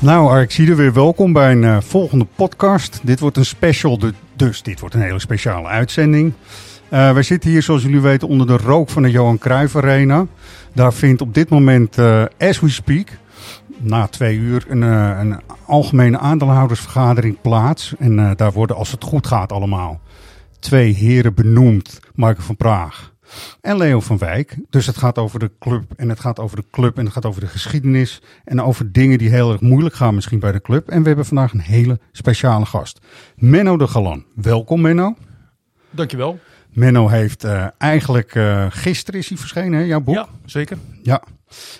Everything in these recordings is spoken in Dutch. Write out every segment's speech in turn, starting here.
Nou, Arxide, weer welkom bij een eh, volgende podcast. Dit wordt een special, dus dit wordt een hele speciale uitzending. Eh wij zitten hier, zoals jullie weten, onder de rook van de Johan Cruijff Arena. Daar vindt op dit moment, eh, as we speak, na twee uur, een, een algemene aandeelhoudersvergadering plaats. En daar worden, als het goed gaat allemaal, twee heren benoemd. Marco van Praag en Leo van Wijk. Dus het gaat over de club en het gaat over de club en het gaat over de geschiedenis en over dingen die heel erg moeilijk gaan misschien bij de club. En we hebben vandaag een hele speciale gast. Menno de Galan. Welkom Menno. Dankjewel. Menno heeft eh, eigenlijk, eh, gisteren is hij verschenen, hè, jouw boek. Ja, zeker. Ja.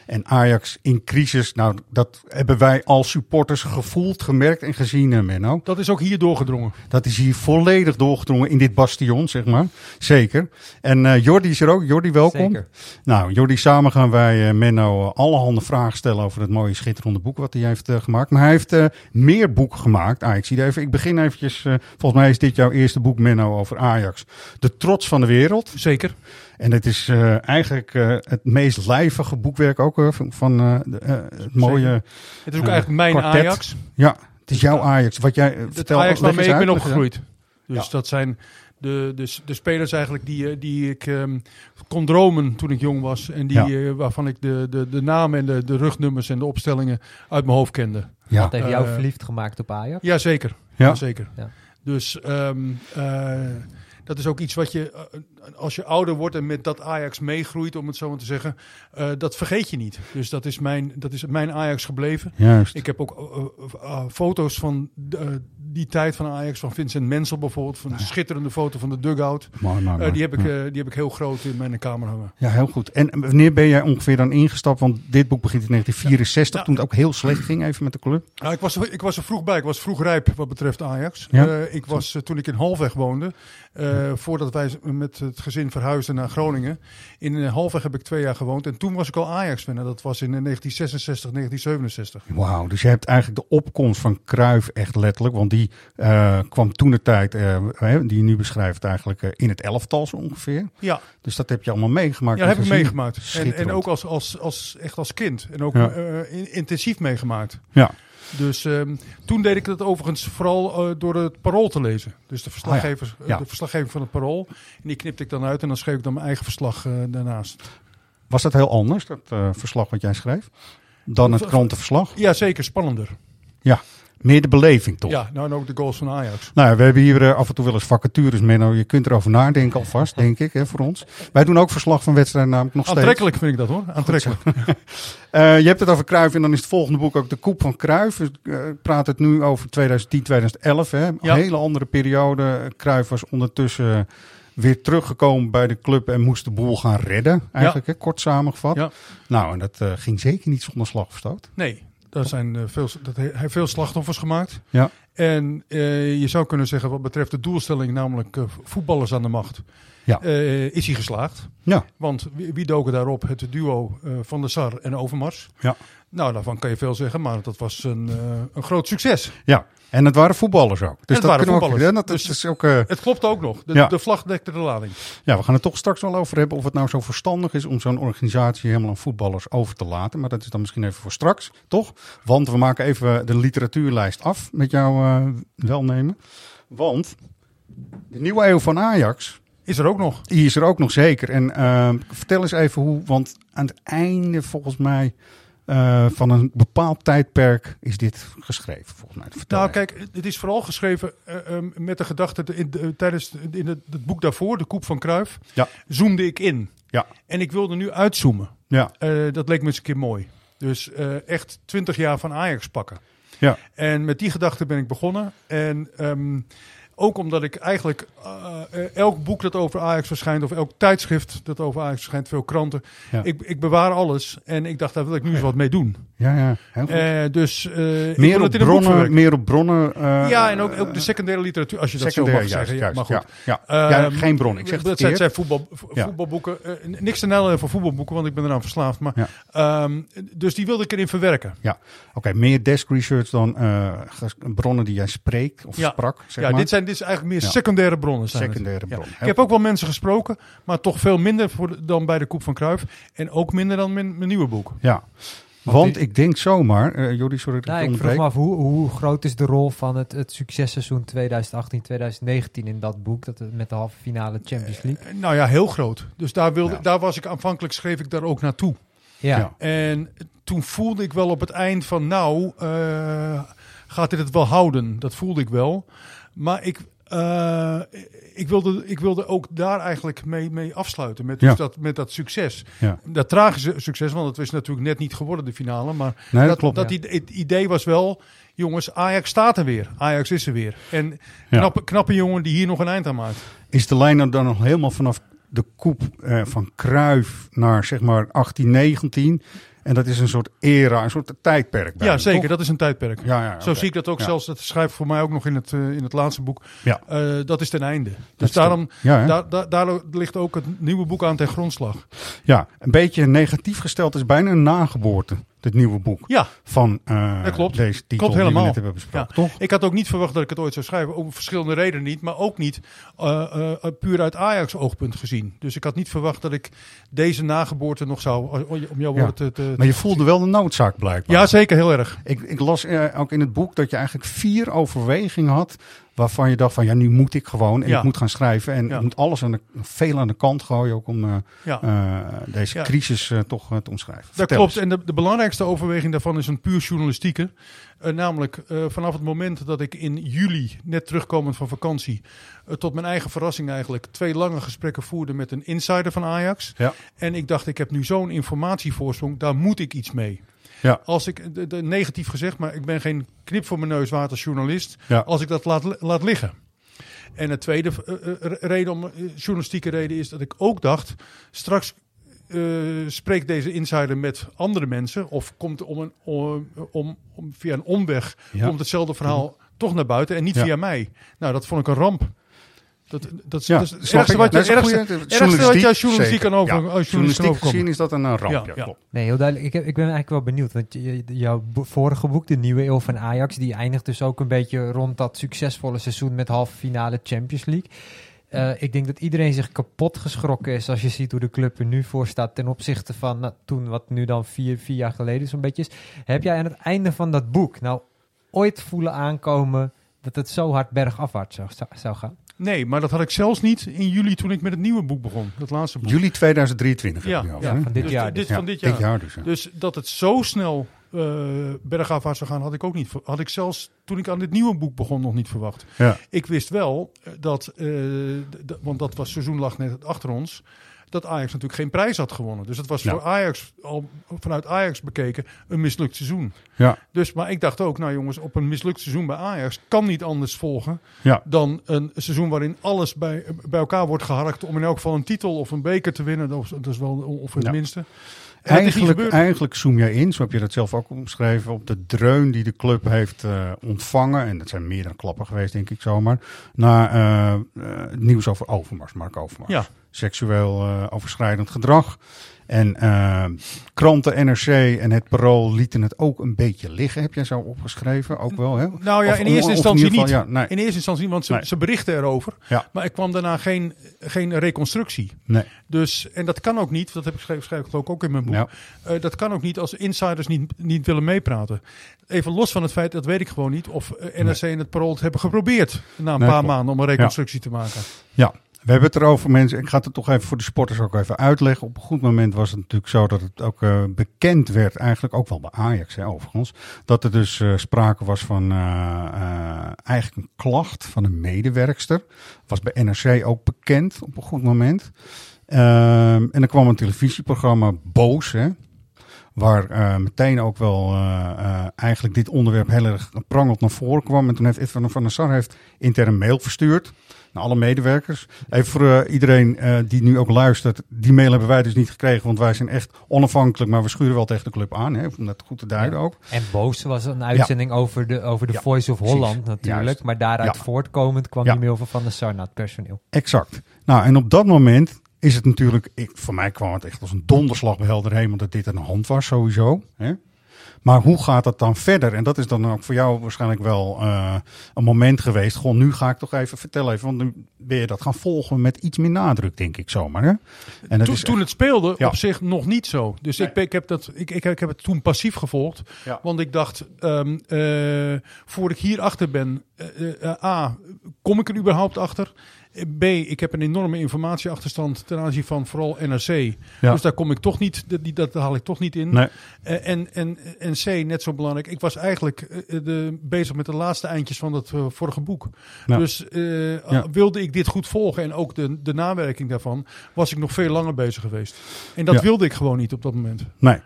En Ajax in crisis, nou dat hebben wij als supporters gevoeld, gemerkt en gezien, eh, Menno. Dat is ook hier doorgedrongen. Dat is hier volledig doorgedrongen in dit bastion, zeg maar. Zeker. En eh Jordi is er ook. Jordi, welkom. Zeker. Nou, Jordi, samen gaan wij eh, Menno eh, allerhande vragen stellen over het mooie, schitterende boek wat hij heeft gemaakt. Maar hij heeft eh, meer boeken gemaakt. Ah, ik zie het even. Ik begin eventjes. volgens mij is dit jouw eerste boek, Menno, over Ajax. De trots van de wereld. Zeker. En het is eh, eigenlijk eh, het meest lijvige boekwerk ook eh, van, van eh, de, eh, het mooie. Het is ook eigenlijk mijn kwartet. Ajax. Ja, het is jouw Ajax. Wat jij Het vertel, Ajax waarmee ik ben opgegroeid. Dus Ja. dat zijn de, de, de spelers eigenlijk die, die ik ehm, kon dromen toen ik jong was. En die, Ja. waarvan ik de, de, de namen en de, de rugnummers en de opstellingen uit mijn hoofd kende. Ja. Wat heeft jou verliefd gemaakt op Ajax? Jazeker. Ja. Ja. zeker. Ja. Dus ehm, eh, dat is ook iets wat je, eh, als je ouder wordt en met dat Ajax meegroeit, om het zo maar te zeggen, eh, dat vergeet je niet. Dus dat is mijn, dat is mijn Ajax gebleven. Juist. Ik heb ook eh, foto's van die tijd van Ajax, van Vincent Mensel bijvoorbeeld, van een schitterende foto van de dugout. Die, heb ik, die heb ik heel groot in mijn kamer hangen. Ja, heel goed. En wanneer ben jij ongeveer dan ingestapt? Want dit boek begint in 1964, Ja. toen het ook heel slecht ging, even met de club. Nou, ik, was, er- ik was er vroeg bij. Ik was vroeg rijp wat betreft Ajax. Ja. Ik was toen ik in Halfweg woonde, eh, voordat wij met het gezin verhuisden naar Groningen. In eh, Halfweg heb ik twee jaar gewoond en toen was ik al Ajax-winnaar. Dat was in eh, 1966, 1967. Wauw, dus je hebt eigenlijk de opkomst van Cruijff echt letterlijk, want die eh, kwam toen de tijd, eh, die je nu beschrijft, eigenlijk eh, in het elftal zo ongeveer. Ja, Dus dat heb je allemaal meegemaakt. ja en heb ik meegemaakt. En, en ook als, als, als, echt als kind. En ook Ja. eh, intensief meegemaakt. Ja, Dus ehm, toen deed ik dat overigens vooral eh, door het parool te lezen. Dus de, verslaggevers, Ah, ja. eh, de verslaggeving van het parool. En die knipte ik dan uit en dan schreef ik dan mijn eigen verslag eh, daarnaast. was dat heel anders, dat verslag wat jij schreef, dan het krantenverslag? Ja, zeker. Spannender. Ja, meer de beleving toch? Ja, nou en ook de goals van Ajax. Nou, ja, we hebben hier eh, af en toe wel eens vacatures, Menno. Je kunt erover nadenken alvast, denk ik, hè, voor ons. Wij doen ook verslag van wedstrijden namelijk nog steeds. Aantrekkelijk vind ik dat hoor. Aantrekkelijk. Eh, je hebt het over Cruijff en dan is het volgende boek ook de Koep van Cruijff. Dus, eh, praat het nu over 2010, 2011. Hè. Een Ja. hele andere periode. Cruijff was ondertussen weer teruggekomen bij de club en moest de boel gaan redden. Eigenlijk, hè, kort samengevat. Ja. Nou, en dat ging zeker niet zonder slag of stoot. Nee, daar zijn eh, veel, dat hij heeft veel slachtoffers gemaakt. Ja. En eh, je zou kunnen zeggen wat betreft de doelstelling, namelijk eh, voetballers aan de macht, Ja. is hij geslaagd. Ja. Want wie, wie doken daarop? Het duo van de Sar en Overmars. Ja. Nou, daarvan kan je veel zeggen, maar dat was een, eh, een groot succes. Ja, en het waren voetballers ook. Dus het dat waren ook- voetballers. dat Dus- is ook, eh, Het klopt ook nog. De, Ja. de vlag dekte de lading. ja, we gaan het toch straks wel over hebben of het nou zo verstandig is om zo'n organisatie helemaal aan voetballers over te laten. Maar dat is dan misschien even voor straks, toch? Want we maken even de literatuurlijst af met jouw eh, welnemen. Want de nieuwe eeuw van Ajax, Is er ook nog. die is er ook nog zeker. En vertel eens even hoe, want aan het einde volgens mij eh, van een bepaald tijdperk is dit geschreven, volgens mij. Nou, kijk, het is vooral geschreven eh, ehm, met de gedachte in, tijdens de- in het, het boek daarvoor, de Koep van Kruif, Ja. zoomde ik in. Ja. En ik wilde nu uitzoomen. Ja, Eh, dat leek me eens een keer mooi. Dus echt 20 jaar van Ajax pakken. ja, En met die gedachte ben ik begonnen. En ehm, Ook omdat ik eigenlijk eh, eh, elk boek dat over Ajax verschijnt, of elk tijdschrift dat over Ajax verschijnt, veel kranten. Ja. Ik, ik bewaar alles. En ik dacht, daar wil ik nu eens wat mee doen. Ja, ja. Heel goed. Eh, dus meer, op bronnen, meer op bronnen. ja, en ook, ook de secundaire literatuur, als je dat zo mag juist, zeggen. Juist, maar goed. Ja, ja. Ehm, geen bron. Ik zeg het dat zijn, voetbal, voetbalboeken. niks te nadelen voor voetbalboeken, want ik ben eraan verslaafd. Maar, ehm, dus die wilde ik erin verwerken. Ja, oké. meer desk research dan bronnen die jij spreekt of Ja. sprak. Zeg ja, maar. dit zijn, dit is eigenlijk meer Ja. secundaire bronnen. Zijn secundaire Ja. bronnen. Ik heb ook wel mensen gesproken, maar toch veel minder voor de- dan bij de Koep van Kruif. En ook minder dan mijn, mijn nieuwe boek. Ja, want die- ik denk zomaar, eh Jordi, sorry dat Nou, ik ik vroeg me af, hoe, hoe groot is de rol van het, het successeizoen 2018-2019 in dat boek, dat het met de halve finale Champions League? Eh, Nou ja, heel groot. Dus daar, wilde, Ja. daar was ik aanvankelijk, schreef ik daar ook naartoe. Ja, Ja. En toen voelde ik wel op het eind van, nou, eh, gaat dit het wel houden? Dat voelde ik wel. Maar ik, eh, ik, wilde, ik wilde ook daar eigenlijk mee, mee afsluiten. Met, Ja. dus dat, met dat succes. Ja. Dat tragische succes, want het was natuurlijk net niet geworden, de finale. Maar Nee, dat dat, klopt. dat i- het idee was wel, jongens, Ajax staat er weer. Ajax is er weer. En Ja. knappe, knappe jongen die hier nog een eind aan maakt. Is de lijn dan nog helemaal vanaf de koep eh, van Kruif naar zeg maar 1819? En dat is een soort era, een soort tijdperk. ja, zeker. toch? Dat is een tijdperk. Ja, ja, Zo zie ik dat ook Ja. zelfs. Dat schrijf voor mij ook nog in het, eh, in het laatste boek. Ja. Eh, dat is ten einde. Dus daarom, Ja, daar, daar ligt ook het nieuwe boek aan ten grondslag. ja, een beetje negatief gesteld is bijna een nageboorte, dit nieuwe boek. Ja, Van Dat klopt. deze titel Klopt die we helemaal. net hebben besproken, toch? ik had ook niet verwacht dat ik het ooit zou schrijven. Om verschillende redenen niet. Maar ook niet eh, eh, puur uit Ajax oogpunt gezien. Dus ik had niet verwacht dat ik deze nageboorte nog zou... Om jouw Ja. woorden te... te Maar je voelde wel de noodzaak blijkbaar. ja, zeker. Heel erg. Ik, ik las ook in het boek dat je eigenlijk vier overwegingen had. Waarvan je dacht van ja, nu moet ik gewoon. En Ja. ik moet gaan schrijven. En Ja. ik moet alles aan de, veel aan de kant gooien. Ook om eh, Ja. eh, deze crisis eh, toch te omschrijven. Dat Vertel klopt. eens. En de, de belangrijkste overweging daarvan is een puur journalistieke. Namelijk vanaf het moment dat ik in juli, net terugkomend van vakantie, tot mijn eigen verrassing eigenlijk, twee lange gesprekken voerde met een insider van Ajax. Ja. En ik dacht, ik heb nu zo'n informatievoorsprong, daar moet ik iets mee. Ja. Als ik, de, de- negatief gezegd, maar ik ben geen knip voor mijn neus als journalist, Ja. als ik dat laat, laat liggen. En het tweede eh, eh, reden, om, eh, journalistieke reden, is dat ik ook dacht, straks eh, spreekt deze insider met andere mensen of komt om een, om, om, om- via een omweg Ja. komt hetzelfde verhaal toch naar buiten en niet Ja. via mij. Nou, dat vond ik een ramp. Dat, dat, is- Ja, dat is het snap ergste ik. wat je, ergste, ergste wat je als journalistiek kan over, Ja, als Journalistiek gezien is dat een ramp. Ja, Ja, ja. klopt. Nee, heel duidelijk. Ik, heb, ik ben eigenlijk wel benieuwd. Want je- jouw vorige boek, De Nieuwe Eeuw van Ajax, die eindigt dus ook een beetje rond dat succesvolle seizoen met halve finale Champions League. Eh, ik denk dat iedereen zich kapot geschrokken is als je ziet hoe de club er nu voor staat ten opzichte van nou, toen, wat nu dan vier, vier jaar geleden zo'n beetje is. Heb jij aan het einde van dat boek nou ooit voelen aankomen dat het zo hard bergafwaarts zou, zou gaan? Nee, maar dat had ik zelfs niet in juli toen ik met het nieuwe boek begon. Het laatste boek. Juli 2023 Ja, heb je over, ja, van dit Dus jaar dit dus. van dit jaar. Dit jaar dus. Dus dat het zo snel eh bergafwaarts zou gaan, had ik ook niet. Had ik zelfs toen ik aan dit nieuwe boek begon nog niet verwacht. Ja. Ik wist wel eh, dat, eh, want dat was seizoen lag net achter ons, dat Ajax natuurlijk geen prijs had gewonnen. Dus het was Ja. voor Ajax al vanuit Ajax bekeken een mislukt seizoen. Ja. Dus, maar ik dacht ook, nou jongens, op een mislukt seizoen bij Ajax kan niet anders volgen Ja. dan een seizoen waarin alles bij, bij elkaar wordt geharkt om in elk geval een titel of een beker te winnen. Dat is, dat wel of het Ja. minste. En dat Eigenlijk, eigenlijk zoom jij in, zo heb je dat zelf ook omschreven, op de dreun die de club heeft eh, ontvangen. En dat zijn meerdere klappen geweest, denk ik zomaar. Na eh, eh, het nieuws over Overmars, Mark Overmars. Ja. Seksueel eh, overschrijdend gedrag. En eh, kranten, NRC en het Parool lieten het ook een beetje liggen, heb jij zo opgeschreven. Ook wel, hè? Nou ja, in eerste in instantie niet. geval, ja, nee. In eerste instantie niet, want ze, Nee. ze berichten erover. Ja. Maar er kwam daarna geen, geen reconstructie. Nee. Dus, en dat kan ook niet, dat heb ik ik geloof ik ook in mijn boek. Ja. Eh, dat kan ook niet als insiders niet, niet willen meepraten. Even los van het feit, dat weet ik gewoon niet, of NRC en het Parool het hebben geprobeerd na een paar maanden om een reconstructie te maken. Ja, we hebben het erover, mensen. Ik ga het toch even voor de sporters ook even uitleggen. Op een goed moment was het natuurlijk zo dat het ook eh, bekend werd, eigenlijk ook wel bij Ajax hè, overigens, dat er dus eh, sprake was van eh, eigenlijk een klacht van een medewerkster. Was bij NRC ook bekend op een goed moment. Ehm, en er kwam een televisieprogramma Boos, hè, Waar meteen ook wel eigenlijk dit onderwerp heel erg prangend naar voren kwam. En toen heeft Edwin van der Sar heeft intern mail verstuurd naar alle medewerkers. Even voor eh, iedereen eh, die nu ook luistert. Die mail hebben wij dus niet gekregen, want wij zijn echt onafhankelijk. Maar we schuren wel tegen de club aan, hè, om dat goed te duiden ook. En Boos was een uitzending over de, over de Ja, Voice of precies. Holland natuurlijk. Juist. Maar daaruit voortkomend kwam die mail van Van der Sar naar het personeel. Exact. Nou, en op dat moment is het natuurlijk, ik, voor mij kwam het echt als een donderslag bij helder hemel dat dit aan de hand was sowieso. Hè? Maar hoe gaat dat dan verder? En dat is dan ook voor jou waarschijnlijk wel eh, een moment geweest. Gewoon, nu ga ik toch even vertellen even, want nu ben je dat gaan volgen met iets meer nadruk, denk ik zomaar. Hè? En dat Toen, toen het speelde, Ja. op zich nog niet zo. Dus Nee. ik, ik, heb dat, ik, ik, ik heb het toen passief gevolgd. Ja. Want ik dacht, ehm eh voor ik hier achter ben, eh, A, kom ik er überhaupt achter? Eh, B, ik heb een enorme informatieachterstand ten aanzien van vooral NRC. Ja. Dus daar kom ik toch niet, dat, die- dat haal ik toch niet in. Nee. Eh, en, en, en C, net zo belangrijk, ik was eigenlijk eh, de, bezig met de laatste eindjes van dat eh, vorige boek. Ja. Dus eh, Ja. wilde ik dit goed volgen en ook de, de nawerking daarvan, was ik nog veel langer bezig geweest. En dat wilde ik gewoon niet op dat moment. Nee.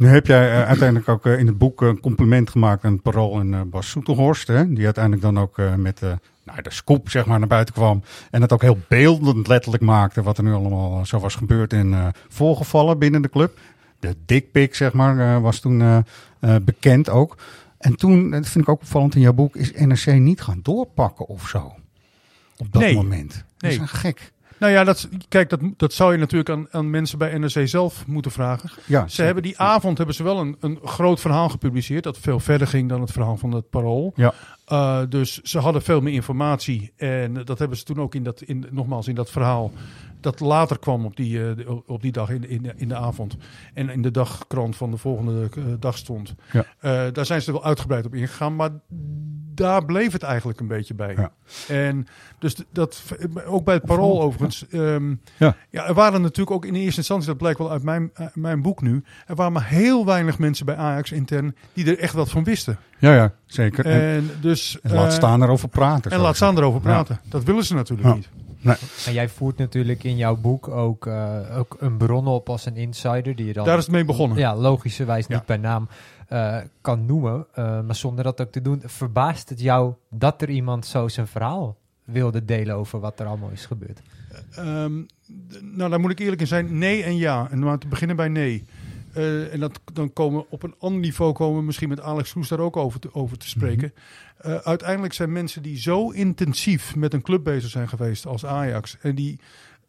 Nu heb jij eh, uiteindelijk ook eh, in het boek een compliment gemaakt aan Parool en eh, Bas Soetelhorst. Hè, die uiteindelijk dan ook eh, met eh, nou, de scoop zeg maar, naar buiten kwam. En het ook heel beeldend letterlijk maakte wat er nu allemaal eh, zo was gebeurd en eh, voorgevallen binnen de club. De dickpic zeg maar, eh, was toen eh, eh, bekend ook. En toen, dat vind ik ook opvallend in jouw boek, is NRC niet gaan doorpakken of zo. Op dat Nee. moment. Dat is Nee. gek. Nou ja, dat, kijk, dat, dat zou je natuurlijk aan, aan mensen bij NRC zelf moeten vragen. Ja, Ze hebben die avond hebben ze wel een, een groot verhaal gepubliceerd. Dat veel verder ging dan het verhaal van het parool. Ja. Uh, dus ze hadden veel meer informatie. En dat hebben ze toen ook in dat, in, nogmaals, in dat verhaal. Dat later kwam op die, uh, de- op die dag in, in, in de avond. En in de dagkrant van de volgende uh, dag stond. Ja. Daar zijn ze wel uitgebreid op ingegaan. Maar daar bleef het eigenlijk een beetje bij. Ja. En dus dat, ook bij het parool overigens. ehm, Ja. ja, er waren natuurlijk ook in eerste instantie, dat blijkt wel uit mijn, mijn boek nu. Er waren maar heel weinig mensen bij Ajax intern die er echt wat van wisten. Ja, ja, zeker. En, En, dus, en laat eh, staan erover praten. en laat staan erover Ja. praten. Dat willen ze natuurlijk Ja. niet. En jij voert natuurlijk in jouw boek ook, eh, ook een bron op als een insider die je dan Daar is het mee begonnen. ja, logischerwijs Ja. niet bij naam eh, kan noemen. eh, maar zonder dat ook te doen, verbaast het jou dat er iemand zo zijn verhaal wilde delen over wat er allemaal is gebeurd? Ehm, nou, daar moet ik eerlijk in zijn. Nee en ja. En maar te beginnen bij nee. Eh, en dat, dan komen op een ander niveau komen we misschien met Alex Kroes daar ook over te, over te spreken. Eh, uiteindelijk zijn mensen die zo intensief met een club bezig zijn geweest als Ajax. En die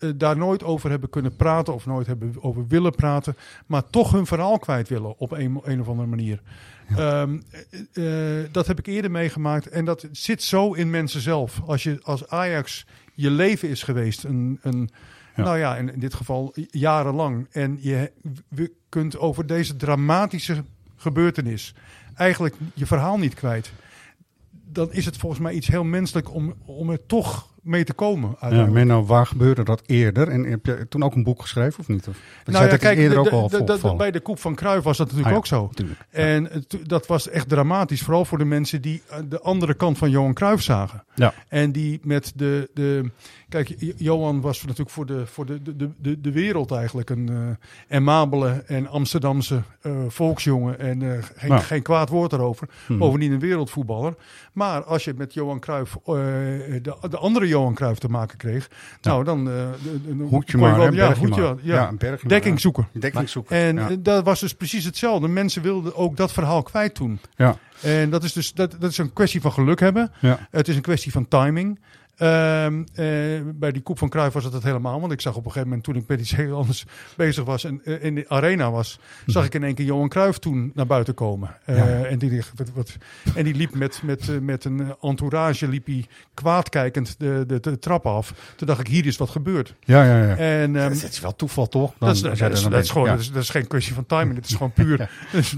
eh, daar nooit over hebben kunnen praten of nooit hebben over willen praten. Maar toch hun verhaal kwijt willen op een, een of andere manier. Ehm, eh, eh, dat heb ik eerder meegemaakt. En dat zit zo in mensen zelf. Als je als Ajax je leven is geweest. Een, een, Ja. Nou ja, in, in dit geval jarenlang. En je we kunt over deze dramatische gebeurtenis eigenlijk je verhaal niet kwijt. Dan is het volgens mij iets heel menselijk om, om er toch mee te komen. Ja. Menno, waar gebeurde dat eerder? En heb je toen ook een boek geschreven of niet? Of, Nou zei ja, dat kijk, eerder de- ook al de- de- de- voorgevallen. bij de koep van Cruijff was dat natuurlijk Ah ook zo. En dat was echt dramatisch, vooral voor de mensen die eh, de andere kant van Johan Cruijff zagen. Ja. En die met de, de kijk, Jo- Johan was natuurlijk voor de, voor de, de, de, de wereld eigenlijk een eh amabele en Amsterdamse eh, volksjongen. En eh, geen, Nou. geen kwaad woord erover. Hm. Bovendien een wereldvoetballer. Maar als je met Johan Cruijff, de, de andere Johan Cruijff te maken kreeg, nou dan... de- Hoedje maar, wel- ja, hoedje maar. ja. Bergje Dekking zoeken. Dekking zoeken. En ja. dat was dus precies hetzelfde. Mensen wilden ook dat verhaal kwijt toen. Ja. En dat is dus dat, dat is een kwestie van geluk hebben. Ja. Het is een kwestie van timing. Ehm, eh, bij die koep van Cruijff was het het helemaal. Want ik zag op een gegeven moment toen ik met iets heel anders bezig was en eh, in de arena was, zag ik in één keer Johan Cruijff toen naar buiten komen. Eh, Ja. en, die, wat, wat, en die liep met, met, met een entourage, liep hij kwaadkijkend de, de, de trap af. Toen dacht ik, hier is wat gebeurd. ja, ja, ja. En, ehm, het is wel toeval, toch? Dan- dat is, als dat, jij is, dan dat is bent. gewoon, Ja. dat, is, dat is geen kwestie van timing. Het is gewoon puur is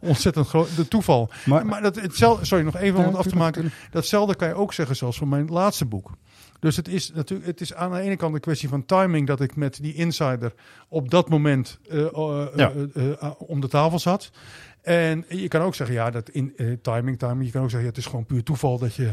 ontzettend groot de toeval. Maar- Maar, dat, hetzelfde, sorry, nog even om het af te maken. Datzelfde kan je ook zeggen zoals voor mijn laatste boek. boek. Dus het is natuurlijk, het is aan de ene kant een kwestie van timing dat ik met die insider op dat moment eh, eh, Ja. eh, om de tafel zat. En je kan ook zeggen, ja, dat in eh, timing, timing. Je kan ook zeggen, ja, het is gewoon puur toeval dat, je,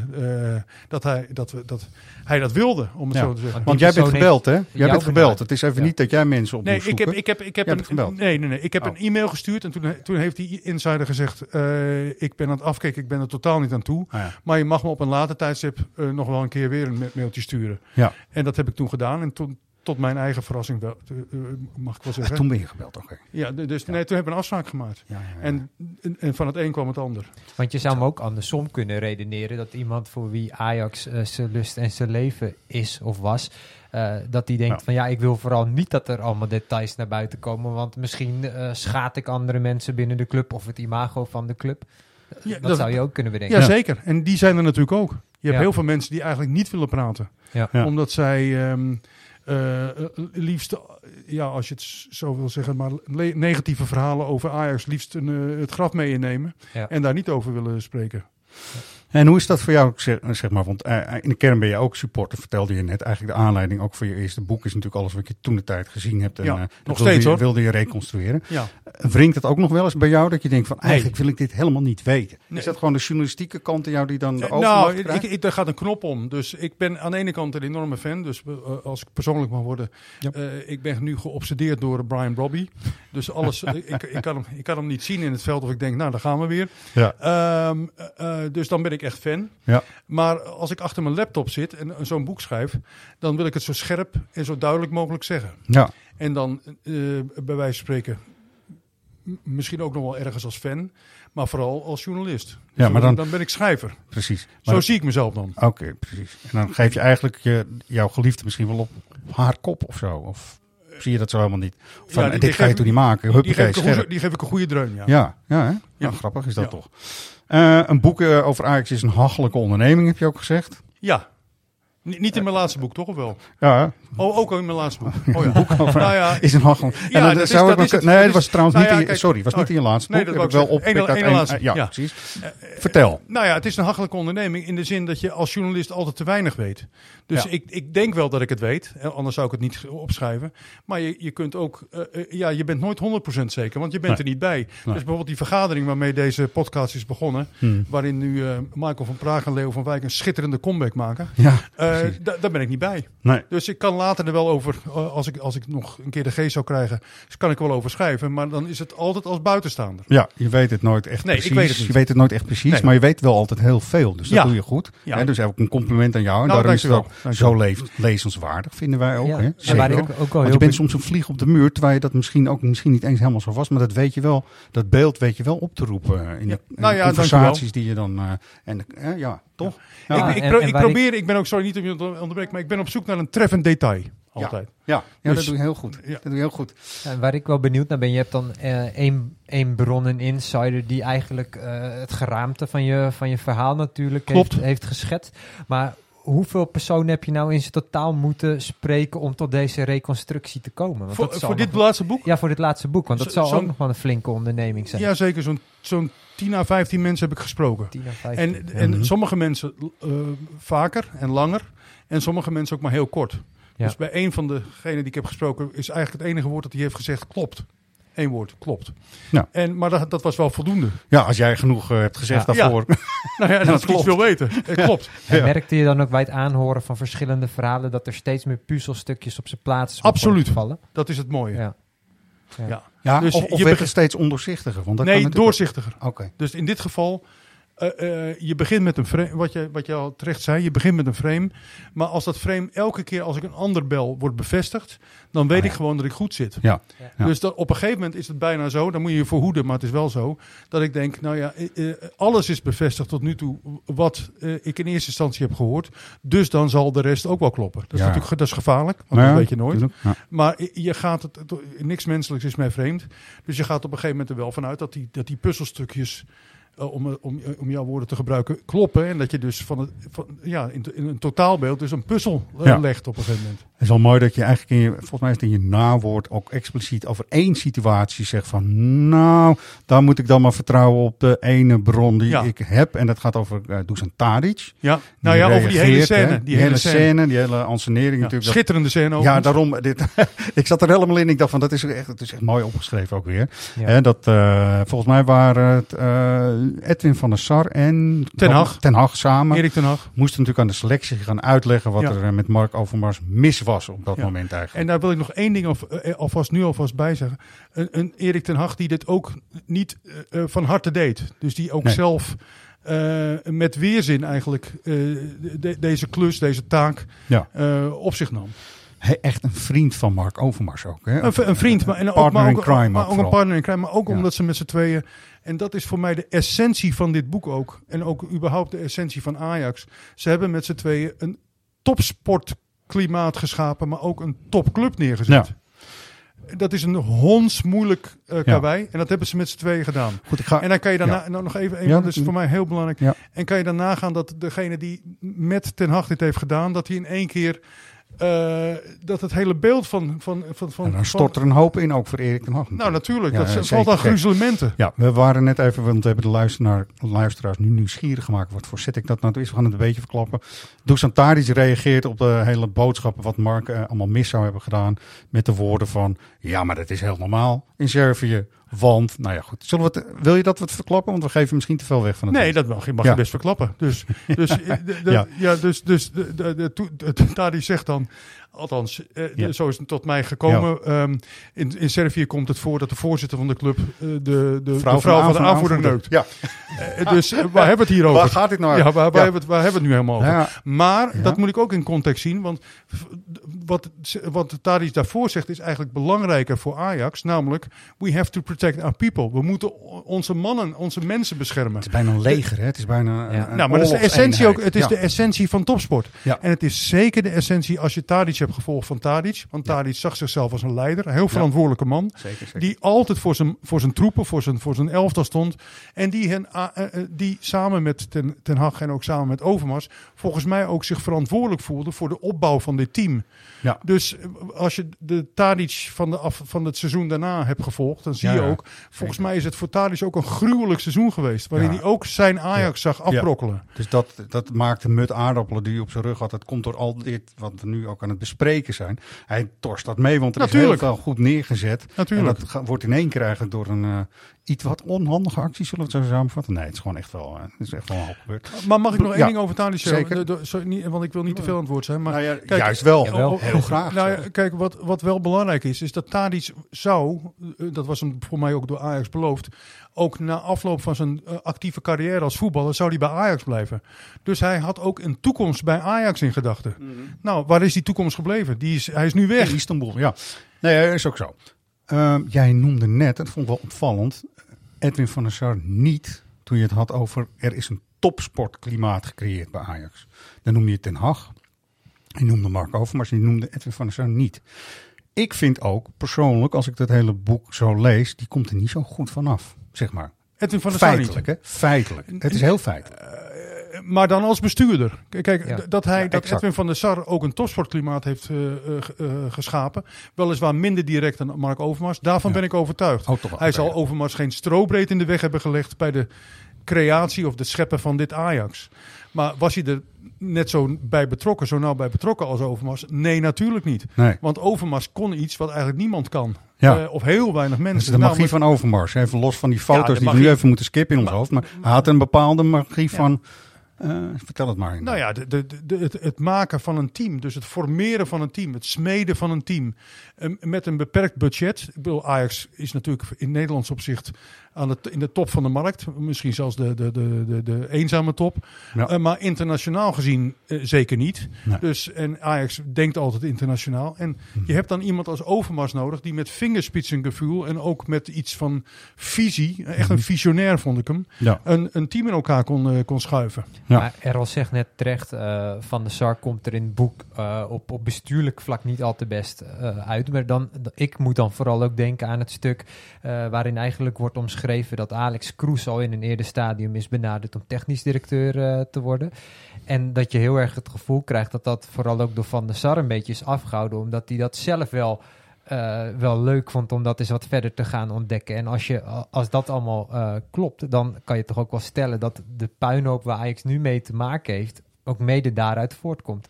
eh, dat, hij, dat, we, dat hij dat wilde, om het Ja. zo te zeggen. Want jij bent gebeld, hè? Jij bent gebeld. Het is even Ja. niet dat jij mensen op Nee, moet ik heb, ik heb, ik heb een, gebeld. nee, nee, nee. Ik heb Oh. een e-mail gestuurd en toen, toen heeft die insider gezegd: eh, Ik ben aan het afkijken, ik ben er totaal niet aan toe. Ah, ja. Maar je mag me op een later tijdstip eh, nog wel een keer weer een mailtje sturen. Ja. En dat heb ik toen gedaan. En toen, tot mijn eigen verrassing, wel, eh, eh, mag ik wel Ah, zeggen. toen ben je gebeld, oké. Ja, dus nee, toen hebben we een afspraak gemaakt. Ja, ja, ja. En, en- en van het een kwam het ander. Want je zou hem ook andersom kunnen redeneren. Dat iemand voor wie Ajax eh, zijn lust en zijn leven is of was. eh, dat die denkt Ja. van ja, ik wil vooral niet dat er allemaal details naar buiten komen. Want misschien eh schaad ik andere mensen binnen de club of het imago van de club. Ja, dat, dat- zou je ook kunnen bedenken. Jazeker. En die zijn er natuurlijk ook. Je hebt Ja. heel veel mensen die eigenlijk niet willen praten. Ja. Ja. Omdat zij ehm, eh, eh, liefst, ja, als je het zo wil zeggen, maar negatieve verhalen over Ajax liefst een, eh, het graf mee innemen. Ja. En daar niet over willen spreken. En hoe is dat voor jou, zeg, zeg maar, want eh, in de kern ben je ook supporter, vertelde je net. Eigenlijk de aanleiding ook voor je eerste boek is natuurlijk alles wat je toen de tijd gezien hebt. En, Ja, eh, nog wilde steeds, je, hoor. wilde je reconstrueren. Ja. Wringt het ook nog wel eens bij jou dat je denkt van, eigenlijk wil ik dit helemaal niet weten? Nee. Is dat gewoon de journalistieke kant in jou die dan de Eh, nou, ik, ik, daar gaat een knop om. Dus ik ben aan de ene kant een enorme fan. Dus eh, als ik persoonlijk mag worden. Ja. eh, ik ben nu geobsedeerd door Brian Brobby. Dus alles, eh, ik, ik, kan hem, ik kan hem niet zien in het veld. Of ik denk, nou, daar gaan we weer. Ja. Ehm, eh, eh, dus dan ben ik echt fan. Ja. Maar als ik achter mijn laptop zit en zo'n boek schrijf, dan wil ik het zo scherp en zo duidelijk mogelijk zeggen. Ja, En dan, eh, bij wijze van spreken, misschien ook nog wel ergens als fan, maar vooral als journalist. Ja, Zo- maar dan- dan ben ik schrijver. precies. Maar Zo dat- zie ik mezelf dan. Oké, precies. En dan geef je eigenlijk je, jouw geliefde misschien wel op haar kop of zo? Of zie je dat zo helemaal niet? Van, Ja, die- dit die ga je toen niet maken. Die Huppakee, geef, ik een scherp. goede, die geef ik een goede dreun, ja. Ja, ja, hè? Ja. Nou, grappig is dat Ja. toch. Eh, een boek eh, over Ajax is een hachelijke onderneming, heb je ook gezegd. Ja. Ni- niet in mijn laatste boek, toch of wel? Ja? Oh, ook in mijn laatste boek. Oh ja. over nou ja, is een hachelijk. Ja, en dan dat is- zou dat is het. Nee, Dat was trouwens nou niet ja, in, kijk, sorry, was niet in je laatste nee, boek. dat heb ik wel opgepikt één- laatste, ja, ja. precies. Vertel. Nou ja, het is een hachelijke onderneming in de zin dat je als journalist altijd te weinig weet. Dus Ja. ik, ik denk wel dat ik het weet, eh, anders zou ik het niet opschrijven. Maar je, je kunt ook, eh, eh, ja, je bent nooit 100% zeker, want je bent Nee. er niet bij. Dus bijvoorbeeld die vergadering waarmee deze podcast is begonnen, Hmm. waarin nu eh, Michael van Praag en Leo van Wijk een schitterende comeback maken. Ja, Eh, daar ben ik niet bij. Nee. Dus ik kan later er wel over, eh, als ik, als ik nog een keer de geest zou krijgen, dus kan ik er wel over schrijven. Maar dan is het altijd als buitenstaander. Ja, je weet het nooit echt Nee, ik precies. weet het niet. Je weet het nooit echt precies, Nee. maar je weet wel altijd heel veel. Dus dat Ja. doe je goed. Ja. Hè, dus ook een compliment aan jou. En Nou, daarom is het ook dankjewel. Zo leef- lezenswaardig, vinden wij ook. Ja. Hè? En Zeker. waar ik ook, Want je bent be- soms een vlieg op de muur, terwijl je dat misschien ook misschien niet eens helemaal zo was. Maar dat weet je wel, dat beeld weet je wel op te roepen eh, in Ja. de, in Nou de ja, conversaties die je dan... eh, en, ja, toch? Ja. Ja, ik, ik, en- pro- en ik waar ik- probeer, ik ben ook, sorry niet om je te onderbreken, maar ik ben op zoek naar een treffend detail. Altijd. Ja, ja Dus- dat doe je heel goed. Ja. Dat doe je heel goed. Ja, waar ik wel benieuwd naar ben, je hebt dan eh, één, één bron, een insider, die eigenlijk eh, het geraamte van je, van je verhaal natuurlijk heeft, heeft geschetst. Maar hoeveel personen heb je nou in zijn totaal moeten spreken om tot deze reconstructie te komen? Want Voor, voor dit laatste boek? Ja, voor dit laatste boek, want dat zal ook nog wel een flinke onderneming zijn. Ja, zeker. Zo'n zo'n 10 à 15 mensen heb ik gesproken. 10 à 15. En, en Mhm. sommige mensen eh, vaker en langer. En sommige mensen ook maar heel kort. Ja. Dus bij een van degenen die ik heb gesproken... is eigenlijk het enige woord dat hij heeft gezegd klopt. Eén woord, klopt. Ja. En, maar dat, dat was wel voldoende. Ja, als jij genoeg eh, hebt gezegd Ja. daarvoor. Nou ja, dat, ik klopt. iets wil weten. Het klopt. En merkte je dan ook bij het aanhoren van verschillende verhalen dat er steeds meer puzzelstukjes op zijn plaats Absoluut. vallen? Dat is het mooie. Ja. Ja. Ja, Dus of, je werd het steeds ondoorzichtiger? Want dat kan Nee, natuurlijk doorzichtiger. Oké. Dus in dit geval, eh, eh, je begint met een frame, wat je, wat je al terecht zei, je begint met een frame. Maar als dat frame elke keer als ik een ander bel wordt bevestigd, dan weet Ah, ja. ik gewoon dat ik goed zit. Ja. Ja. Dus dat, op een gegeven moment is het bijna zo, dan moet je je voorhoeden, maar het is wel zo, dat ik denk, nou ja, eh, alles is bevestigd tot nu toe wat eh, ik in eerste instantie heb gehoord. Dus dan zal de rest ook wel kloppen. Dat is Ja. natuurlijk dat is gevaarlijk, want Nou dat weet je nooit. Maar je gaat het, het- niks menselijks is mij vreemd. Dus je gaat op een gegeven moment er wel vanuit dat die, dat die puzzelstukjes, eh, om, om, om jouw woorden te gebruiken, kloppen. En dat je dus van het, van, ja, in, in een totaalbeeld dus een puzzel eh, Ja. legt op een gegeven moment. Het is wel mooi dat je eigenlijk in je, volgens mij is het in je nawoord ook expliciet over één situatie zegt van, nou, daar moet ik dan maar vertrouwen op de ene bron die Ja. ik heb. En dat gaat over uh, Dusan Tadic. Ja, nou ja, over die hele scène. hè. Die, hele scène. scène, die hele ansenering Ja, natuurlijk. dat- schitterende scène ja, overigens. daarom. Dit, ik zat er helemaal in. Ik dacht van, dat is echt, het is echt mooi opgeschreven ook weer. Ja. Hè, dat, eh, volgens mij waren het eh, Edwin van der Sar en Ten Hag. Ten Hag samen. Erik ten Hag. Moesten natuurlijk aan de selectie gaan uitleggen wat Ja. er met Mark Overmars mis was op dat Ja. moment eigenlijk. En daar wil ik nog één ding al- eh, alvast, nu alvast bij zeggen. Een, een Erik ten Hag die dit ook niet eh, eh, van harte deed. Dus die ook Nee. zelf met weerzin eigenlijk de- deze klus, deze taak Ja. op zich nam. Hij echt een vriend van Mark Overmars ook. Hè? Een, vriend, maar, en ook, maar ook, crime maar ook ook een partner in crime. Maar ook Ja. omdat ze met z'n tweeën... En dat is voor mij de essentie van dit boek ook. En ook überhaupt de essentie van Ajax. Ze hebben met z'n tweeën een topsportklimaat geschapen, maar ook een topclub neergezet. Dat is een hondsmoeilijk eh karwei. En dat hebben ze met z'n tweeën gedaan. Goed, ik ga, En dan kan je daarna, Ja. nou, nog even, even Ja, dat is voor mij heel belangrijk. Ja. En kan je dan nagaan dat degene die met Ten Hag dit heeft gedaan, dat hij in één keer, eh, dat het hele beeld van... van, van, van en dan stort er een hoop in ook voor Erik ten Hag. nou, natuurlijk. Ja, dat ja, valt zeker. aan gruzelementen. Ja, we waren net even, want we hebben de luisteraar, luisteraars nu nieuwsgierig gemaakt. Wat voor zet ik dat nou toe is? We gaan het een beetje verklappen. Dusan Tadic reageert op de hele boodschappen wat Mark eh, allemaal mis zou hebben gedaan. Met de woorden van, ja, maar dat is heel normaal in Servië. Want, nou ja, goed. Zullen we het, wil je dat we het verklappen? Want we geven misschien te veel weg van het Nee, dat mag, je mag Ja. je best verklappen. Dus, dus, eh, de, de- Ja. ja. dus, dus de, de, Tadic zegt dan, althans, eh, Ja. zo is het tot mij gekomen. Ehm, in, in Servië komt het voor dat de voorzitter van de club eh, de, de, de vrouw, van de aanvoerder neukt. Ja, Eh, dus waar hebben we het hier over? waar gaat dit nou Ja, waar, waar, Hebben we het, waar hebben we het nu helemaal over? Maar dat moet ik ook in context zien. Want wat, wat Tadic daarvoor zegt is eigenlijk belangrijker voor Ajax. Namelijk, we have to protect our people. We moeten onze mannen, onze mensen beschermen. Het is bijna een leger, hè? Het is bijna een, Nou, maar dat is de essentie ook. Het is de essentie van topsport. Ja. En het is zeker de essentie als je Tadic hebt gevolgd van Tadic. Want Tadic zag zichzelf als een leider. Een heel verantwoordelijke man. Zeker, zeker. Die altijd voor zijn, voor zijn troepen, voor zijn, voor zijn elftal stond. En die, hen, a- eh, eh, die samen met ten, ten Hag en ook samen met Overmars... volgens mij ook zich verantwoordelijk voelde voor de opbouw van dit team. Ja. Dus eh, als je de Tadic van, de af, van het seizoen daarna hebt gevolgd... dan zie Ja, je ook... volgens mij is het voor Tadic ook een gruwelijk seizoen geweest... waarin Ja. hij ook zijn Ajax zag afbrokkelen. Dus dat, dat maakt de mut aardappelen die hij op zijn rug had. Dat komt door al dit wat we nu ook aan het bespreken zijn. Hij torst dat mee, want er Natuurlijk. is heel veel goed neergezet. Natuurlijk. En dat wordt in één keer eigenlijk door een eh, iets wat onhandige actie, zullen we het zo samenvatten? Nee, het is gewoon echt wel, eh, het is echt wel een hoop gebeurd. Maar mag ik nog één Ja, ding over Tadic zeggen? want ik wil niet te veel aan het woord zijn. Maar Nou ja, kijk, juist wel. Jawel. Oh, Heel graag. Nou ja, kijk, wat, wat wel belangrijk is, is dat Tadic zou, eh, dat was hem voor mij ook door Ajax beloofd, ook na afloop van zijn eh, actieve carrière als voetballer, zou hij bij Ajax blijven. Dus hij had ook een toekomst bij Ajax in gedachten. Nou, waar is die toekomst gebleven? Die is, hij is nu weg. In Istanbul, ja. Nee, is ook zo. Ehm, jij noemde net, dat vond ik wel opvallend, Edwin van der Sar niet, toen je het had over er is een topsportklimaat gecreëerd bij Ajax. Dan noemde je Ten Hag, je noemde Mark Overmars, je noemde Edwin van der Sar niet. Ik vind ook persoonlijk, als ik dat hele boek zo lees, die komt er niet zo goed vanaf, zeg maar. Edwin van der Sar niet. Feitelijk, hè? Feitelijk. Het is heel feitelijk. Maar dan als bestuurder. Kijk, Ja. dat, hij, Ja, dat. Edwin van der Sar ook een topsportklimaat heeft g- eh, geschapen. Weliswaar minder direct dan Mark Overmars. Daarvan Ja. ben ik overtuigd. Oh. Hij zal. Overmars geen strobreed in de weg hebben gelegd bij de creatie of de scheppen van dit Ajax. Maar was hij er net zo bij betrokken, zo nauw bij betrokken als Overmars? Nee, natuurlijk niet. Nee. Want Overmars kon iets wat eigenlijk niemand kan. Ja. Of heel weinig mensen. Dat is de magie van Overmars. Even los van die foto's die we nu even moeten skippen in ons Maar- hoofd. Maar hij had een bepaalde magie van... eh, vertel het maar. Nou ja, de, de, het, het maken van een team, dus het formeren van een team, het smeden van een team eh, met een beperkt budget. Ik bedoel, Ajax is natuurlijk in Nederlands opzicht aan de, in de top van de markt, misschien zelfs de, de, de, de, de eenzame top. Ja. Eh, maar internationaal gezien eh, zeker niet. Nee. Dus, en Ajax denkt altijd internationaal. En Mhm. je hebt dan iemand als Overmars nodig die met vingerspitsengevoel en ook met iets van visie, echt Mhm. een visionair vond ik hem, Ja. een, een team in elkaar kon, eh, kon schuiven. Ja. Maar Errol zegt net terecht, eh, Van de Sar komt er in het boek eh, op, op bestuurlijk vlak niet al te best eh, uit. Maar dan, ik moet dan vooral ook denken aan het stuk eh, waarin eigenlijk wordt omschreven dat Alex Kroes al in een eerder stadium is benaderd om technisch directeur eh, te worden. En dat je heel erg het gevoel krijgt dat dat vooral ook door Van der Sar een beetje is afgehouden, omdat hij dat zelf wel, eh, wel leuk vond om dat eens wat verder te gaan ontdekken. En als, je, als dat allemaal eh, klopt, dan kan je toch ook wel stellen dat de puinhoop waar Ajax nu mee te maken heeft, ook mede daaruit voortkomt.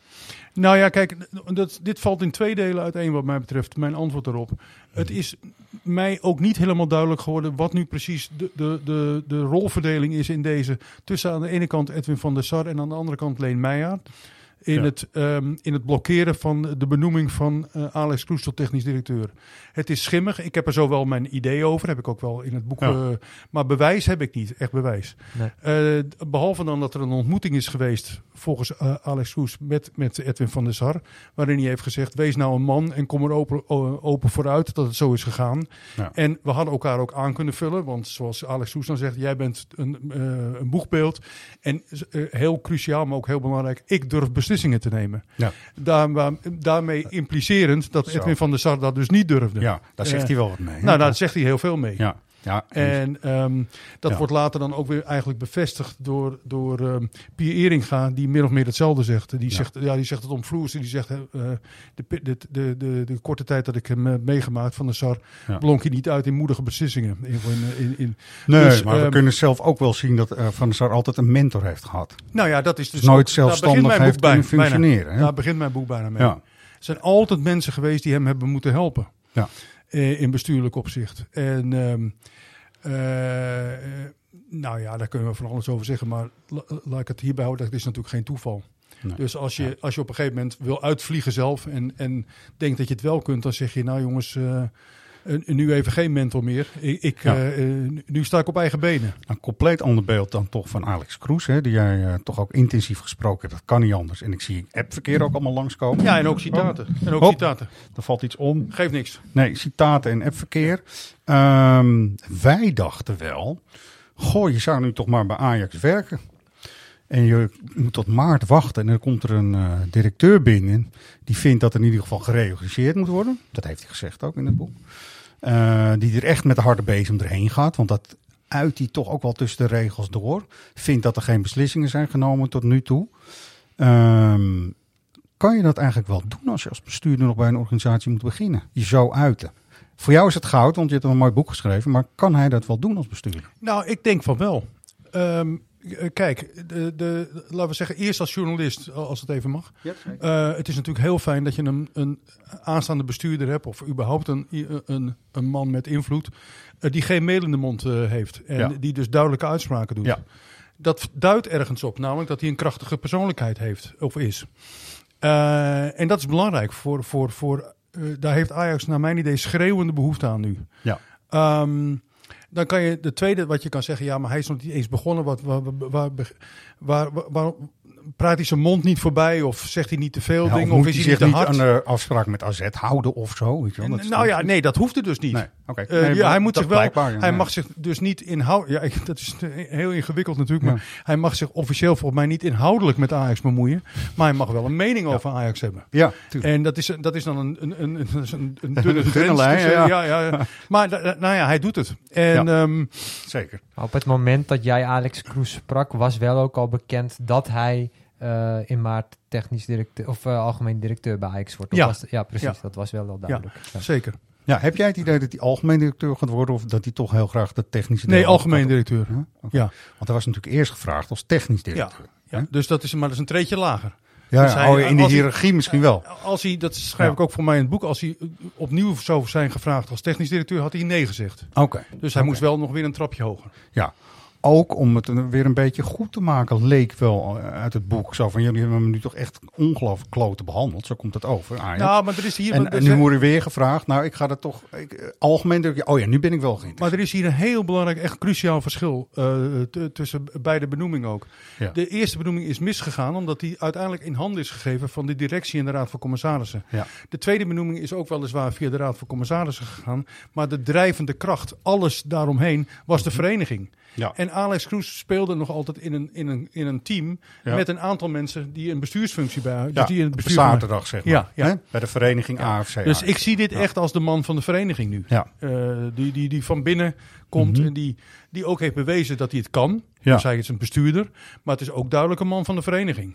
Nou ja, kijk, dat, dit valt in twee delen uiteen wat mij betreft, mijn antwoord erop. Het is mij ook niet helemaal duidelijk geworden wat nu precies de, de, de, de rolverdeling is in deze. Tussen aan de ene kant Edwin van der Sar en aan de andere kant Leen Meijer. In, Ja. het, ehm, in het blokkeren van de benoeming van eh, Alex Kroes tot technisch directeur. Het is schimmig. Ik heb er zo wel mijn idee over. Heb ik ook wel in het boek. Ja. eh, maar bewijs heb ik niet. Echt bewijs. Nee. Eh, behalve dan dat er een ontmoeting is geweest, volgens eh, Alex Kroes, met, met Edwin van der Sar. Waarin hij heeft gezegd: Wees nou een man en kom er open, open vooruit dat het zo is gegaan. Ja. En we hadden elkaar ook aan kunnen vullen. Want zoals Alex Kroes dan zegt: Jij bent een, een boegbeeld. En heel cruciaal, maar ook heel belangrijk: ik durf beslissingen te nemen. Ja. Daar, daarmee implicerend dat. Edwin van der Sar dat dus niet durfde. Ja, daar zegt Eh, hij wel wat mee. Nou, daar zegt hij heel veel mee. ja, ja, en- En ehm, dat Ja. wordt later dan ook weer eigenlijk bevestigd door, door ehm Pier Eringa, die min of meer hetzelfde zegt. Die, Ja. zegt, ja, die zegt het om Vloers. Die zegt, eh, de, de, de, de, de korte tijd dat ik hem heb meegemaakt van de SAR, Ja. blonk hij niet uit in moedige beslissingen. In, in, in, nee, dus, maar we ehm, kunnen zelf ook wel zien dat eh, Van der Sar altijd een mentor heeft gehad. nou ja, dat is dus nooit ook- zelfstandig heeft bij, kunnen functioneren. bijna. hè? Daar begint mijn boek bijna mee. Ja. Er zijn altijd mensen geweest die hem hebben moeten helpen. Ja. Eh, in bestuurlijk opzicht. En ehm, eh, nou ja, daar kunnen we van alles over zeggen. Maar la- laat ik het hierbij houden. Dat is natuurlijk geen toeval. Nee. Dus als je, Ja. als je op een gegeven moment wil uitvliegen zelf en, en denkt dat je het wel kunt, dan zeg je, nou jongens, eh, nu even geen mentor meer. Ik, ik, Ja. eh, eh, nu sta ik op eigen benen. Een compleet ander beeld dan toch van Alex Kroes, hè, die jij eh, toch ook intensief gesproken hebt. Dat kan niet anders. En ik zie appverkeer ook allemaal langskomen. Ja, en ook citaten. En ook Hop. citaten. Er valt iets om. Geeft niks. Nee, citaten en appverkeer. Ehm, wij dachten wel, goh, je zou nu toch maar bij Ajax werken. En je moet tot maart wachten en dan komt er een directeur binnen. Die vindt dat er in ieder geval gereorganiseerd moet worden. Dat heeft hij gezegd ook in het boek. Eh, die er echt met de harde bezem erheen gaat. Want dat uit hij toch ook wel tussen de regels door. Vindt dat er geen beslissingen zijn genomen tot nu toe. Ehm, kan je dat eigenlijk wel doen als je als bestuurder nog bij een organisatie moet beginnen? Je zo uiten. Voor jou is het goud, want je hebt een mooi boek geschreven. Maar kan hij dat wel doen als bestuurder? Nou, ik denk van wel. Eh, kijk, de, de, laten we zeggen, eerst als journalist, als het even mag. Eh, het is natuurlijk heel fijn dat je een, een aanstaande bestuurder hebt, of überhaupt een, een, een man met invloed, eh, die geen melende mond eh, heeft. En Ja. die dus duidelijke uitspraken doet. Ja. Dat duidt ergens op, namelijk dat hij een krachtige persoonlijkheid heeft, of is. Eh, en dat is belangrijk voor. voor, voor eh, daar heeft Ajax, naar mijn idee, schreeuwende behoefte aan nu. Ja. Ehm, dan kan je de tweede wat je kan zeggen, ja, maar hij is nog niet eens begonnen. Wat, waar, waar, waar, praat hij zijn mond niet voorbij of zegt hij niet te veel Ja, dingen of is hij niet zich te niet hard? aan de afspraak met AZ houden of zo? Weet je wel? Dat nou ja, nee, dat hoeft er dus niet. Nee, oké. Eh, ja, hij moet zich wel. ja. hij Ja. mag zich dus niet inhouden. Ja, ik- dat is heel ingewikkeld natuurlijk. Ja. Maar hij mag zich officieel volgens mij niet inhoudelijk met Ajax bemoeien. Maar hij mag wel een mening over Ajax hebben. Ja, tuurlijk. En dat is, dat is dan een, een, een, een, dunne, dunne grens lijn, ja. ja. Maar nou ja, hij doet het. En Ja. ehm, Zeker. Op het moment dat jij Alex Kroes sprak, was wel ook al bekend dat hij eh, in maart technisch directeur of eh, algemeen directeur bij Ajax wordt. Ja. was ja, precies. Ja. Dat was wel al duidelijk. Ja. zeker. Ja, heb jij het idee dat hij algemeen directeur gaat worden of dat hij toch heel graag de technische Nee, deel algemeen directeur. Ja? Want hij was natuurlijk eerst gevraagd als technisch directeur. Ja, dus dat is, maar dat is een treetje lager. Ja, Dus hij- in de hij- hiërarchie misschien wel. Als hij, dat schrijf ik ook voor mij in het boek, als hij opnieuw zou zijn gevraagd als technisch directeur, had hij nee gezegd. Oké. Dus hij moest wel nog weer een trapje hoger. Ja. Ook om het weer een beetje goed te maken, leek wel eh, uit het boek. Zo van, jullie hebben hem nu toch echt ongelooflijk kloten behandeld. Zo komt het over. Ajax. Nou, maar er is hier, en, nu wordt er weer gevraagd, nou, ik ga dat toch ik, eh, algemeen directeur. Oh ja, nu ben ik wel geïnteresseerd. maar er is hier een heel belangrijk, echt cruciaal verschil eh, tussen beide benoemingen ook. Ja. De eerste benoeming is misgegaan, omdat die uiteindelijk in handen is gegeven van de directie en de Raad van Commissarissen. Ja. De tweede benoeming is ook weliswaar via de Raad van Commissarissen gegaan, maar de drijvende kracht, alles daaromheen, was de vereniging. Ja. En Alex Kroes speelde nog altijd in een, in een, in een team Ja. met een aantal mensen die een bestuursfunctie bij dus Ja, die in het bestuur zaterdag zeg maar. Ja, ja. Bij de vereniging AFC. Dus ik zie dit echt als de man van de vereniging nu. Ja. Eh, die, die, die van binnen komt Mhm. en die, die ook heeft bewezen dat hij het kan. Ja. Dus hij is een bestuurder, maar het is ook duidelijk een man van de vereniging.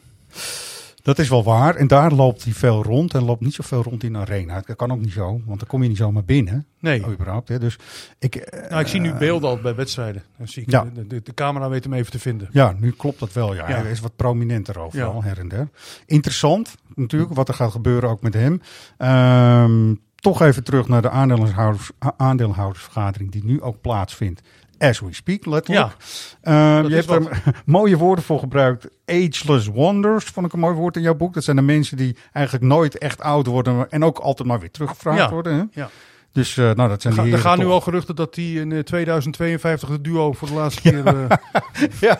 Dat is wel waar. En daar loopt hij veel rond. En loopt niet zoveel rond in de arena. Dat kan ook niet zo. Want dan kom je niet zomaar binnen. Nee. Überhaupt. Hè. Dus ik, eh, Nou, ik zie nu beelden al bij wedstrijden. Dan zie ik Ja. de, de, de camera weet hem even te vinden. Ja, nu klopt dat wel. Ja. Ja. Hij is wat prominenter overal, Ja. her en der. Interessant natuurlijk, wat er gaat gebeuren ook met hem. Ehm, toch even terug naar de aandeelhouders, aandeelhoudersvergadering die nu ook plaatsvindt. As we speak, letterlijk. Ja, Ehm, je hebt er mooie woorden voor gebruikt. Ageless wonders, vond ik een mooi woord in jouw boek. Dat zijn de mensen die eigenlijk nooit echt oud worden en ook altijd maar weer teruggevraagd Ja. worden. Hè? Ja. Dus eh, nou, dat zijn Ga- die er gaan nu al geruchten dat hij in eh, 2052 de duo voor de laatste keer... eh, ja.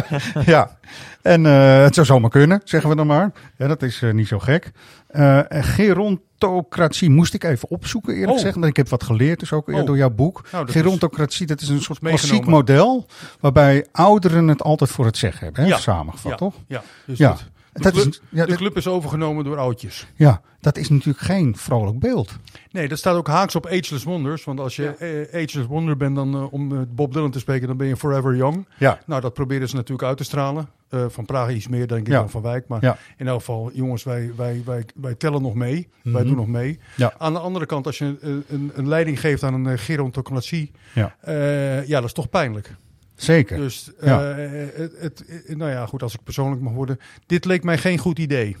ja, en eh, het zou zomaar kunnen, zeggen we dan maar. Ja, dat is eh, niet zo gek. Eh, en gerontocratie moest ik even opzoeken, eerlijk Oh. gezegd. Ik heb wat geleerd, dus ook eh, Oh. door jouw boek. Nou, dat Gerontocratie, dat is een soort klassiek meegenomen. model... waarbij ouderen het altijd voor het zeggen hebben. Hè? Ja. Samengevat, ja, toch? Ja, dus Ja. dat- de, Dat is, club, ja, de dat- club is overgenomen door oudjes. ja, dat is natuurlijk geen vrolijk beeld. Nee, dat staat ook haaks op Ageless Wonders. Want als je eh, Ageless Wonder bent, dan eh, om met Bob Dylan te spreken, dan ben je forever young. Ja, Nou, dat proberen ze natuurlijk uit te stralen. Eh, van Praag iets meer, denk ik, Ja. dan van Wijk. Maar Ja. in elk geval, jongens, wij, wij, wij, wij tellen nog mee. Wij Mhm. doen nog mee. Ja. Aan de andere kant, als je een, een, een leiding geeft aan een uh, gerontocratie, ja. eh, ja, dat is toch pijnlijk. Zeker. Dus, Ja. eh, het, het, nou ja, goed, als ik persoonlijk mag worden. Dit leek mij geen goed idee.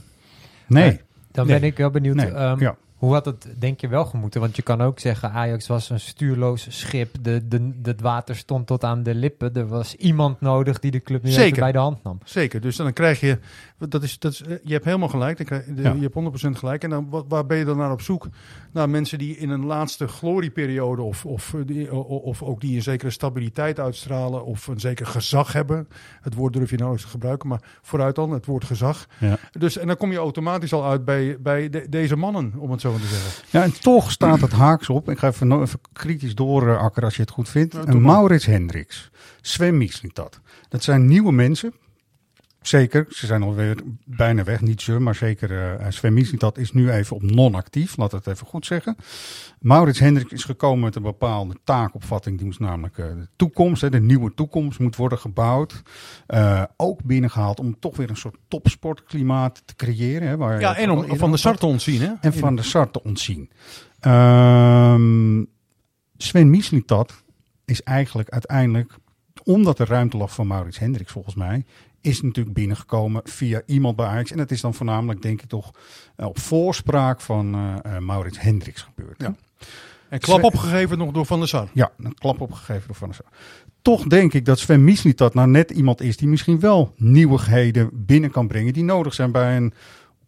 nee. Dan Nee. ben ik wel benieuwd. Nee, ehm, ja. Hoe had het, denk je, wel gemoeten? Want je kan ook zeggen, Ajax was een stuurloos schip. De, de, het water stond tot aan de lippen. Er was iemand nodig die de club nu Zeker. even bij de hand nam. Zeker, dus dan krijg je, dat is, dat is, eh, je hebt helemaal gelijk, dan krijg, de- Ja. je hebt 100% gelijk. En dan, wat- waar ben je dan naar op zoek? Naar mensen die in een laatste glorieperiode of, of, eh, die, of ook die een zekere stabiliteit uitstralen of een zeker gezag hebben. Het woord durf je nauwelijks te gebruiken, maar vooruit dan, het woord gezag. Ja. Dus, en dan kom je automatisch al uit bij, bij de- deze mannen, om het zo maar te zeggen. Ja, en toch staat het haaks op. Ik ga even, even kritisch doorakkeren als je het goed vindt. Doe en. Maurits Hendricks, Sven Mislintat. Dat zijn nieuwe mensen. Zeker, ze zijn alweer bijna weg. Niet ze, maar zeker eh Sven Mislintat is nu even op non-actief. Laat het even goed zeggen. Maurits Hendricks is gekomen met een bepaalde taakopvatting. Die moest namelijk eh, de toekomst, hè, de nieuwe toekomst moet worden gebouwd. Eh, ook binnengehaald om toch weer een soort topsportklimaat te creëren. Hè, waar Ja, en om van de Sar te ontzien, hè? en van de Sar te ontzien. Ehm, Sven Mislintat is eigenlijk uiteindelijk, omdat er ruimte lag van Maurits Hendricks volgens mij, is natuurlijk binnengekomen via iemand bij Ajax. En dat is dan voornamelijk, denk ik toch, eh, op voorspraak van eh, eh, Maurits Hendricks gebeurd. Ja. En klap opgegeven nog door Van der Sar. Ja, een klap opgegeven door Van der Sar. Toch denk ik dat Sven Mislintat nou net iemand is die misschien wel nieuwigheden binnen kan brengen. Die nodig zijn bij een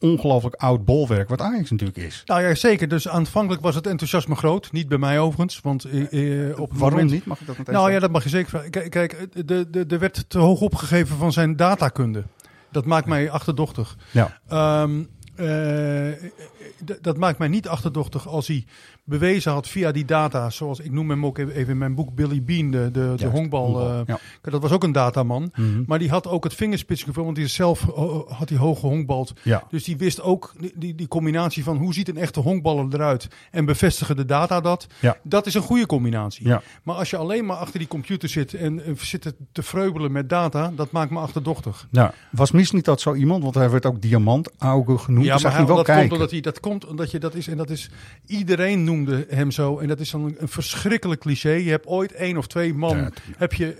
ongelooflijk oud bolwerk, wat Ajax natuurlijk is. Nou ja, zeker. Dus aanvankelijk was het enthousiasme groot. Niet bij mij overigens. Want eh, eh, op Waarom moment- niet? Mag ik dat meteen Nou ja, dat mag je zeker vragen. Kijk, kijk de, de, er werd te hoog opgegeven van zijn datakunde. Dat maakt mij achterdochtig. Ja. Ehm, eh, dat maakt mij niet achterdochtig als hij bewezen had via die data, zoals ik noem hem ook even in mijn boek Billy Bean, de, de, honkbal. honkbal, eh, ja. Dat was ook een dataman. Mhm. Maar die had ook het vingerspitsengevoel, want die is zelf oh, had die hoge honkbald. Ja. Dus die wist ook die, die, die combinatie van hoe ziet een echte honkballer eruit en bevestigen de data dat. Ja. Dat is een goede combinatie. Maar als je alleen maar achter die computer zit en eh, zit te vreubelen met data, dat maakt me achterdochtig. Ja, was Mis niet dat zo iemand? Want hij werd ook diamantauge genoemd. Ja, maar hij hij- wel dat komt kijken. omdat hij dat komt omdat je dat is en dat is iedereen noemde hem zo en dat is dan een, verschrikkelijk cliché. Je hebt ooit één of twee man Ja, heb je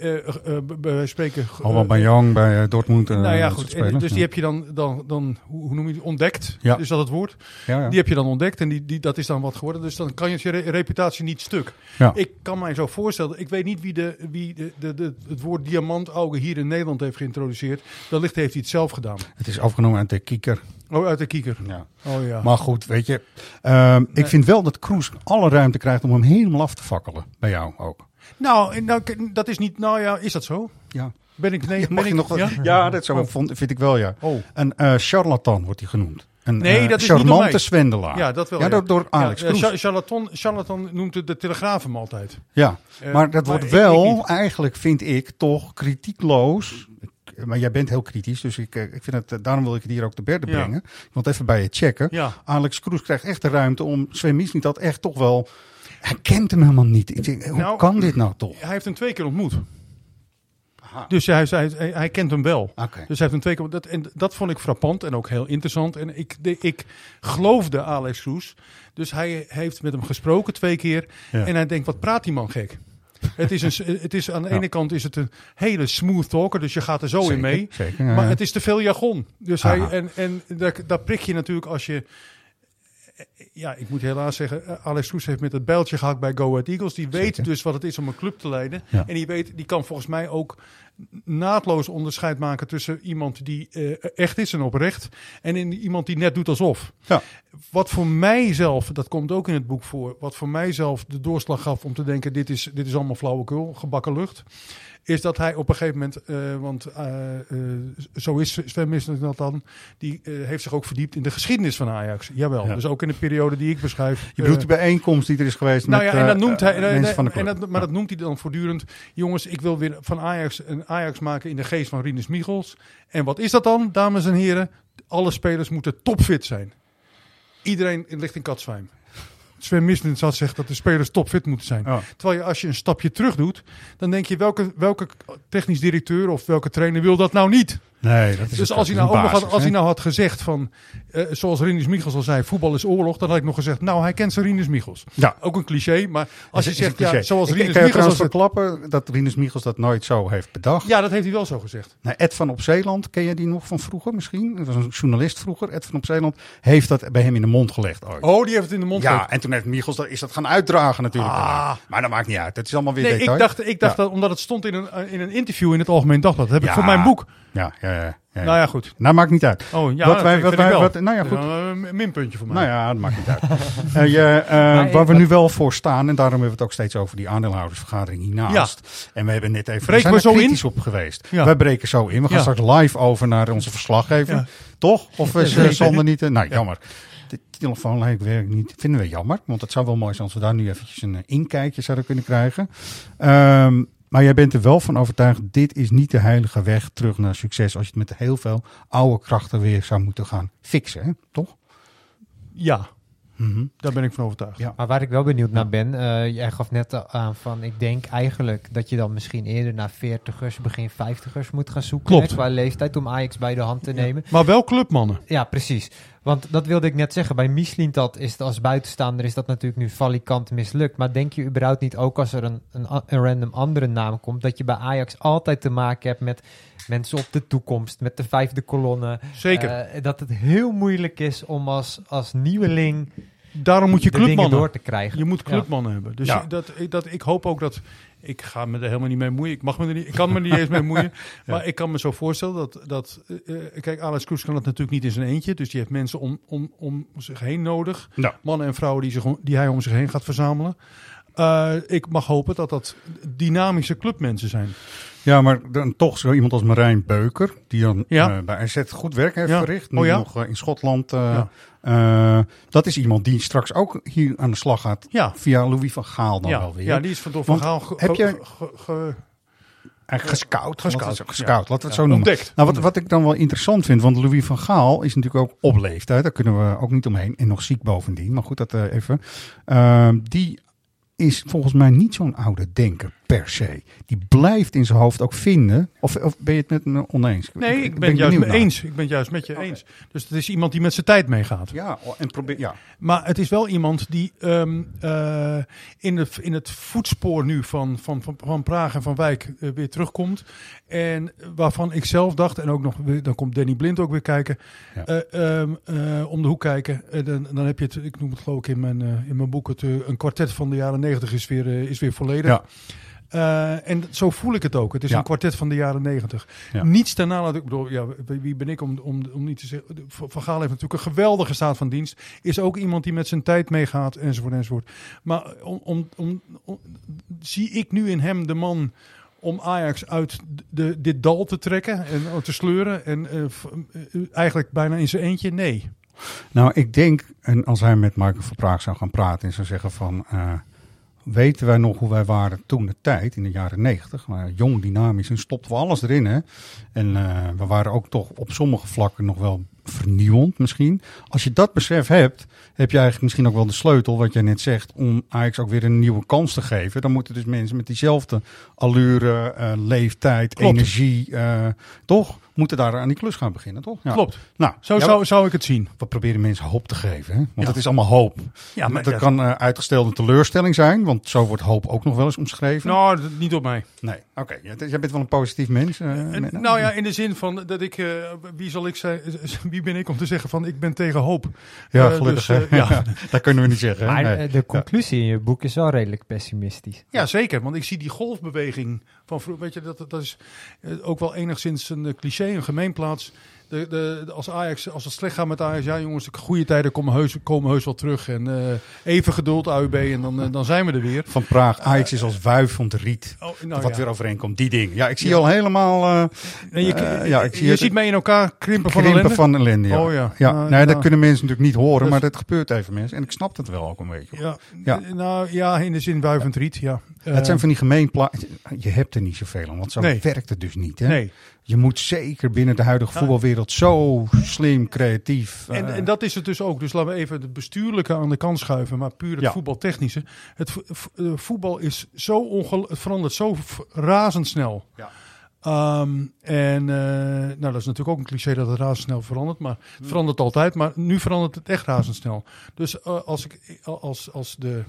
bij wijze van spreken Allemaal bij Young, bij Dortmund. nou ja, dat goed. En dus die heb je dan, dan, dan hoe hoe noem je die, ontdekt? Ja. Is dat het woord? Ja. Die heb je dan ontdekt en die, die, dat is dan wat geworden. Dus dan kan je je re- reputatie niet stuk. Ja. Ik kan mij zo voorstellen, ik weet niet wie, de, wie de, de, de, het woord diamantauge hier in Nederland heeft geïntroduceerd. Wellicht heeft hij het zelf gedaan. Het is afgenomen uit de kieker. Oh, uit de kieker. Ja. Oh ja. Maar goed, weet je. ehm, Nee. Ik vind wel dat Kroes alle ruimte krijgt om hem helemaal af te fakkelen. Bij jou ook. nou, nou, dat is niet, nou ja, is dat zo? Ja, Ben ik, nee, Ja, ben ik, nog wat- ja? ja dat zo Oh. vond, vind ik wel, ja. Oh, Een eh, charlatan wordt hij genoemd. een Nee, eh, dat is charmante mij. zwendelaar. Ja, dat wel. Ja, ja. door, door Alex Ja, eh, Kroes. cha- charlatan, charlatan noemt de Telegraaf hem altijd. Ja, maar dat maar wordt wel, ik eigenlijk vind ik, toch kritiekloos. Ik- Maar jij bent heel kritisch, dus ik, eh, ik vind het, eh, daarom wil ik het hier ook te berde Ja. brengen. Ik wil het even bij je checken. Ja. Alex Kroes krijgt echt de ruimte om Sven Misling dat echt toch wel... Hij kent hem helemaal niet. Ik denk, hoe Nou, kan dit nou toch? Hij heeft hem twee keer ontmoet. Dus hij, hij, hij, hij kent hem wel. Dus hij heeft hem twee keer. Dat, en dat vond ik frappant en ook heel interessant. En ik, de, ik geloofde Alex Kroes. Dus hij heeft met hem gesproken twee keer. Ja. En hij denkt: wat praat die man gek? Het is, een, het is aan de Ja. ene kant is het een hele smooth talker, dus je gaat er zo Zeker, in mee. zeker, maar het is te veel jargon. Dus Aha. hij, en en daar, daar prik je natuurlijk als je. Ja, ik moet helaas zeggen, eh, Alex Kroes heeft met het bijltje gehakt bij Go Ahead Eagles. Die weet Zeker. dus wat het is om een club te leiden. Ja. En die, weet, die kan volgens mij ook naadloos onderscheid maken tussen iemand die eh, echt is en oprecht. En in iemand die net doet alsof. Ja. Wat voor mijzelf, dat komt ook in het boek voor, wat voor mijzelf de doorslag gaf om te denken: dit is, dit is allemaal flauwekul, gebakken lucht. Is dat hij op een gegeven moment, eh, want eh, eh, zo is Sven dat dan, die heeft zich ook verdiept in de geschiedenis van Ajax. Jawel, Ja. dus ook in de periode die ik beschrijf. Je bedoelt de bijeenkomst die er is geweest nou met ja, en dat noemt hij. mensen van de en dat, maar Ja. dat noemt hij dan voortdurend. Jongens, ik wil weer van Ajax een Ajax maken in de geest van Rinus Michels. En wat is dat dan, dames en heren? Alle spelers moeten topfit zijn. Iedereen ligt in Katzwijm. Sven Misling had zegt dat de spelers topfit moeten zijn. Ja. Terwijl je als je een stapje terug doet, dan denk je welke, welke technisch directeur of welke trainer wil dat nou niet? Nee, dat is Dus als hij, nou ook nog had, als hij nou had gezegd van, eh, zoals Rinus Michels al zei, voetbal is oorlog, dan had ik nog gezegd, nou hij kent zijn Rinus Michels. Ja. Ook een cliché, maar als je zegt, ja, zoals ik, Rinus ik kan je Michels... verklappen dat Rinus Michels dat nooit zo heeft bedacht. ja, dat heeft hij wel zo gezegd. Nou, Ed van op Zeeland, ken je die nog van vroeger misschien? Dat was een journalist vroeger. Ed van op Zeeland heeft dat bij hem in de mond gelegd ooit. Oh, die heeft het in de mond ja, gelegd. en toen heeft Michels dat, is dat gaan uitdragen natuurlijk. Ah. Maar dat maakt niet uit. Het is allemaal weer Nee, detail. ik dacht, ik dacht Ja. dat omdat het stond in een, in een interview in het Algemeen Dagblad. Dat heb ik Ja. voor mijn boek. Ja, ja, ja. ja, ja. Nou ja, goed. Nou, maakt niet uit. Oh, ja, Wat wij- wat wij- wat- nou ja, goed. een minpuntje voor mij. Nou ja, dat maakt niet uit. Eh, je, eh, waar we nu wel voor staan, en daarom hebben we het ook steeds over die aandeelhoudersvergadering hiernaast. En we hebben net even Breken we we zijn zo in? kritisch op geweest. Ja. Wij breken zo in. We gaan straks live over naar onze verslaggever. Toch? Of is uh, Sander niet? eh, nou, jammer. De telefoonlijn werkt niet. Vinden we jammer. Want het zou wel mooi zijn als we daar nu eventjes een eh, inkijkje zouden kunnen krijgen. Ehm, maar jij bent er wel van overtuigd, dit is niet de heilige weg terug naar succes. Als je het met heel veel oude krachten weer zou moeten gaan fixen. Hè? Toch? Ja, Mhm. daar ben ik van overtuigd. Ja. Maar waar ik wel benieuwd naar ben, eh, jij gaf net aan van, ik denk eigenlijk dat je dan misschien eerder naar 40ers, begin 50ers moet gaan zoeken. Klopt. hè, Qua leeftijd om Ajax bij de hand te nemen. Maar wel clubmannen. Ja, precies. Want dat wilde ik net zeggen. Bij Mislintat is het als buitenstaander is dat natuurlijk nu valikant mislukt. Maar denk je überhaupt niet, ook als er een, een, een random andere naam komt, dat je bij Ajax altijd te maken hebt met mensen op de toekomst, met de vijfde kolonne. Zeker. Eh, dat het heel moeilijk is om als, als nieuweling Daarom moet je clubmannen. door te krijgen. Je moet Ja. clubmannen hebben. Dus Ja. dat, dat, ik hoop ook dat... Ik ga me er helemaal niet mee moeien. Ik, mag me er niet, ik kan me er niet eens mee moeien. Maar ik kan me zo voorstellen dat... dat eh, eh, kijk, Alex Kroes kan het natuurlijk niet in zijn eentje. Dus die heeft mensen om, om, om zich heen nodig. Mannen en vrouwen die, zich, die hij om zich heen gaat verzamelen. Eh, ik mag hopen dat dat dynamische clubmensen zijn. Ja, maar dan toch zo iemand als Marijn Beuker, die dan Ja. eh, bij AZ goed werk heeft Ja. verricht. Nu Oh ja? nog eh, in Schotland. dat is iemand die straks ook hier aan de slag gaat. Ja. Via Louis van Gaal dan wel weer. ja, die is van door Van Gaal heb je- ge- ge- Eigenlijk gescout. Gescout, Laten we het- ja. gescout, laten we het Ja, zo noemen. ontdekt. Nou, wat, wat ik dan wel interessant vind, want Louis van Gaal is natuurlijk ook op leeftijd. Daar kunnen we ook niet omheen. En nog ziek bovendien. Maar goed, dat even. Ehm, die is volgens mij niet zo'n oude denker per se. Die blijft in zijn hoofd ook vinden. Of, of ben je het met me oneens? Nee, ik ben, het juist naar. eens. Ik ben het juist met je eens. Dus het is iemand die met zijn tijd meegaat. Ja, en probeer. Ja. Maar het is wel iemand die ehm, eh, in, de, in het voetspoor nu van, van, van, van Praag en van Wijk eh, weer terugkomt. En waarvan ik zelf dacht, en ook nog, dan komt Danny Blind ook weer kijken, Ja. eh, ehm, eh, om de hoek kijken. Dan, dan heb je het, ik noem het geloof ik in mijn, in mijn boek, het, een kwartet van de jaren negentig is weer, is weer volledig. Ja. Eh, en zo voel ik het ook. Het is Ja. een kwartet van de jaren negentig. Ja. Niets ten nalaten. Ik bedoel, ja, wie ben ik om, om, om niet te zeggen. Van Gaal heeft natuurlijk een geweldige staat van dienst. Is ook iemand die met zijn tijd meegaat, enzovoort, enzovoort. Maar om, om, om, om- zie ik nu in hem de man om Ajax uit de, dit dal te trekken en te sleuren. En eh, eh, eigenlijk bijna in zijn eentje? Nee. Nou, ik denk, en als hij met Michael Verpraag zou gaan praten en zou zeggen van... weten wij nog hoe wij waren toen de tijd, in de jaren negentig? jong, dynamisch en stopten we alles erin, hè? En eh, we waren ook toch op sommige vlakken nog wel vernieuwend misschien. Als je dat besef hebt, heb je eigenlijk misschien ook wel de sleutel, wat jij net zegt, om Ajax ook weer een nieuwe kans te geven. Dan moeten dus mensen met diezelfde allure, eh, leeftijd, Klopt. energie, eh, toch? Moeten daar aan die klus gaan beginnen, toch? Ja. Klopt. Nou, Zo ja, zou, zou ik het zien. we proberen mensen hoop te geven. Hè? Want Ja. het is allemaal hoop. Ja, maar dat ja, kan eh, uitgestelde teleurstelling zijn, want zo wordt hoop ook nog wel eens omschreven. Nou, niet op mij. nee, oké. Dus jij bent wel een positief mens. eh, Menno? nou ja, in de zin van dat ik, eh, wie zal ik zijn, wie ben ik om te zeggen van ik ben tegen hoop. ja, eh, gelukkig. dus, hè? eh, ja. dat kunnen we niet zeggen. Maar Nee. eh, de conclusie in je boek is wel redelijk pessimistisch. Ja, zeker. Want ik zie die golfbeweging van vroeger. Weet je, dat, dat is eh, ook wel enigszins een eh, cliché, een gemeenplaats. De, de, de- als, Ajax, als het slecht gaat met Ajax, ja jongens, de goede tijden komen heus, komen heus wel terug. En eh, even geduld, AUB, en dan, dan zijn we er weer. Van Praag, Ajax is als wuifend riet. Oh, nou wat ja. weer overeenkomt, die dingen. Ja, ik zie al helemaal En je, ja, ik zie je het- ziet mij in elkaar krimpen van krimpen ellende. van ellende. Ja. Oh ja. ja. Nou, nee, dat nou. kunnen mensen natuurlijk niet horen, Dus- maar dat gebeurt even mensen. En ik snap het wel ook een beetje. Ja, Ja. Nou ja, in de zin wuivend riet, ja. Het Eh, zijn van die gemeenplaatsen. Je hebt er niet zoveel aan, want zo Nee. werkt het dus niet. Hè? Nee. Je moet zeker binnen de huidige Ja. voetbalwereld zo slim, creatief. En, eh, en dat is het dus ook. Dus laten we even het bestuurlijke aan de kant schuiven, maar puur het Ja. voetbaltechnische. Het eh, voetbal is zo ongel het verandert zo razendsnel. Ja. Ehm, en nou, dat is natuurlijk ook een cliché dat het razendsnel verandert, maar het verandert altijd. Maar nu verandert het echt razendsnel. Dus als ik als, als de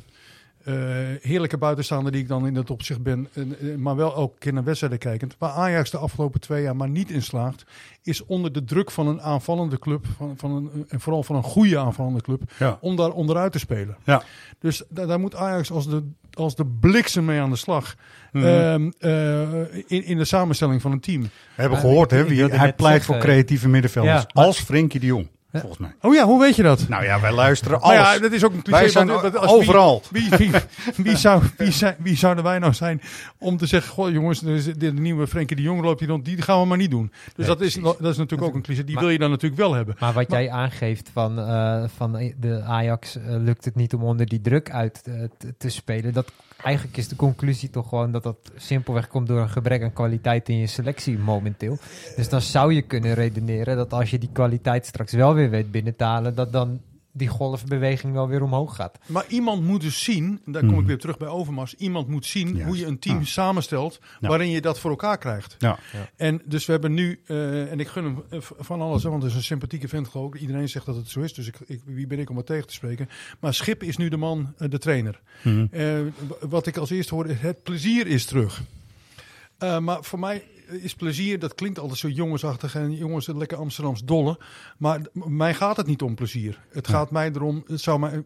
heerlijke buitenstaander die ik dan in dat opzicht ben, en, eh, maar wel elke keer naar wedstrijden kijkend, waar Ajax de afgelopen twee jaar maar niet in slaagt, is onder de druk van een aanvallende club, van, van een, en vooral van een goede aanvallende club, Ja. om daar onderuit te spelen. Ja. Dus da- daar moet Ajax als de, als de bliksem mee aan de slag. Mhm. Ehm, eh, in, in de samenstelling van een team. We hebben gehoord, hè, hij pleit zeggen- voor creatieve middenvelders. Ja, als Frenkie de Jong. Volgens mij. Oh ja, hoe weet je dat? Nou ja, wij luisteren Maar alles. ja, dat is ook een cliché. wij zijn want- als- overal. Wie, wie, wie, wie, zou, wie, zijn, wie zouden wij nou zijn om te zeggen: Goh, jongens, er is de, nieuwe Frenkie de Jong loopt hier rond, die gaan we maar niet doen. Dus Nee, dat, is, precies. dat is natuurlijk ook een cliché. Die Maar- wil je dan natuurlijk wel hebben. Maar wat jij aangeeft van, eh, van de Ajax eh, lukt het niet om onder die druk uit eh, te, te spelen. Dat, eigenlijk is de conclusie toch gewoon dat dat simpelweg komt door een gebrek aan kwaliteit in je selectie momenteel. Dus dan zou je kunnen redeneren dat als je die kwaliteit straks wel weer weet binnen dat dan die golfbeweging wel weer omhoog gaat. Maar iemand moet dus zien, en daar kom ik weer terug bij Overmars. Iemand moet zien Juist. hoe je een team Ja. samenstelt Ja. waarin je dat voor elkaar krijgt. Ja. En dus we hebben nu, eh, en ik gun hem eh, van alles, want het is een sympathieke vent geloof ik. Iedereen zegt dat het zo is, dus ik, ik, wie ben ik om het tegen te spreken. Maar Schip is nu de man, eh, de trainer. W- wat ik als eerste hoorde, het plezier is terug. Eh, maar voor mij is plezier, dat klinkt altijd zo jongensachtig en jongens lekker Amsterdams dolle. Maar mij gaat het niet om plezier. Het gaat mij erom, het zou mij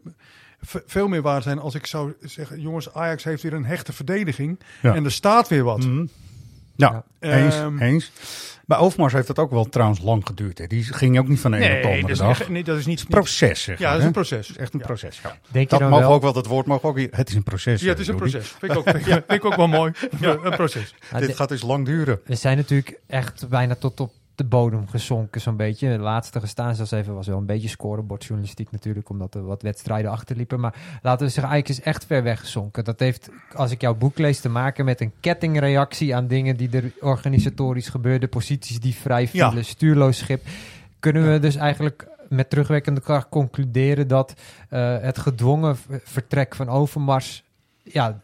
veel meer waar zijn als ik zou zeggen, jongens, Ajax heeft weer een hechte verdediging Ja. en er staat weer wat. Mhm. Ja. eens, Ehm, eens. Bij Overmars heeft dat ook wel trouwens lang geduurd. Hè. Die ging ook niet van de ene op de Nee, andere dat is, dag. echt- nee, dat is niet... proces, zeg ja, dat is een proces. Echt een Ja. proces. Ja. Denk je Dat mogen wel, ook wel, dat woord mag ook hier. Het is een proces. Ja, het is een Rudy. proces. Vind ik ook, vind ik- vind ik ook wel mooi. Een proces. Dit gaat dus lang duren. we zijn natuurlijk echt bijna tot op de bodem gezonken, zo'n beetje. De laatste gestaan zelfs even was wel een beetje scorebordjournalistiek natuurlijk, omdat er wat wedstrijden achterliepen. Maar laten we zeggen, Ajax is echt ver weggezonken. Dat heeft, als ik jouw boek lees, te maken met een kettingreactie aan dingen die er organisatorisch gebeurden, posities die vrij Ja. vielen, stuurloos schip. Kunnen we dus eigenlijk met terugwerkende kracht concluderen dat eh, het gedwongen vertrek van Overmars ja,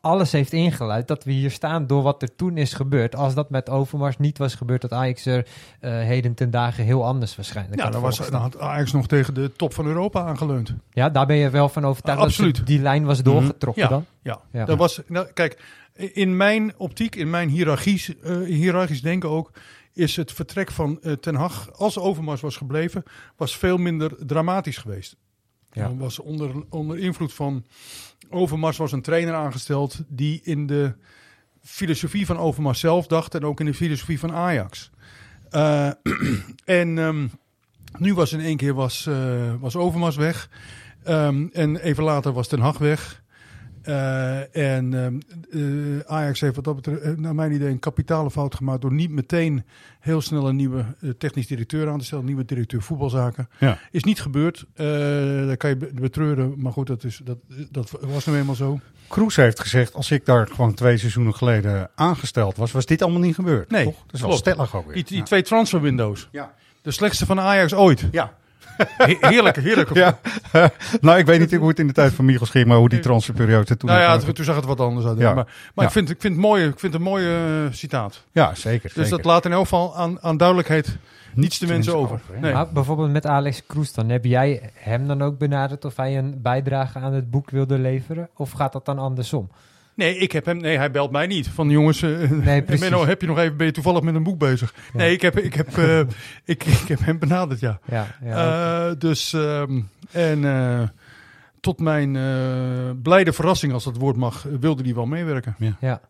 alles heeft ingeluid dat we hier staan door wat er toen is gebeurd. Als dat met Overmars niet was gebeurd, dat Ajax er eh, heden ten dagen heel anders waarschijnlijk Ja, dan, was, dan had Ajax nog tegen de top van Europa aangeleund. Ja, daar ben je wel van overtuigd Absoluut. dat die lijn was doorgetrokken Ja. dan? Ja, Ja. dat was. Nou, kijk, in mijn optiek, in mijn hiërarchisch, eh, hiërarchisch denken ook, is het vertrek van eh, Ten Hag, als Overmars was gebleven, was veel minder dramatisch geweest. Ja. Ja. Was onder, onder invloed van Overmars was een trainer aangesteld die in de filosofie van Overmars zelf dacht en ook in de filosofie van Ajax. Eh, en ehm, nu was in één keer was, eh, was Overmars weg. Ehm, en even later was Ten Hag weg. Eh, en ehm, eh, Ajax heeft wat dat betreft, eh, naar mijn idee, een kapitale fout gemaakt door niet meteen heel snel een nieuwe technisch directeur aan te stellen, een nieuwe directeur voetbalzaken. Ja. Is niet gebeurd. Eh daar kan je be- betreuren, maar goed, dat, is, dat, dat was nu eenmaal zo. Kroes heeft gezegd, als ik daar gewoon twee seizoenen geleden aangesteld was, was dit allemaal niet gebeurd. Nee, toch? Dat is wel stellig ook weer. Die, die ja. twee transferwindows. Ja. De slechtste van Ajax ooit. Ja. He- heerlijke, heerlijke. ja. nou, ik weet niet hoe het in de tijd van Michels ging, maar hoe die transferperiode toen... Nou ja, toen, toen zag het wat anders uit. Ja. Maar, maar Ja. ik, vind, ik, vind het mooi, ik vind het een mooie eh, citaat. Ja, zeker. Dus zeker. dat laat in elk geval aan, aan duidelijkheid niets de mensen over. hè? Nee. Maar bijvoorbeeld met Alex Kroes dan. Heb jij hem dan ook benaderd of hij een bijdrage aan het boek wilde leveren? Of gaat dat dan andersom? Nee, ik heb hem, nee, hij belt mij niet. Van jongens, eh, Nee, precies. Menno, heb je nog even, ben je toevallig met een boek bezig? Nee, ik heb, ik, heb, eh, ik, ik heb hem benaderd, ja. Ja, ja Eh, dus, ehm, en eh, tot mijn eh, blijde verrassing, als dat woord mag, wilde hij wel meewerken. Ja.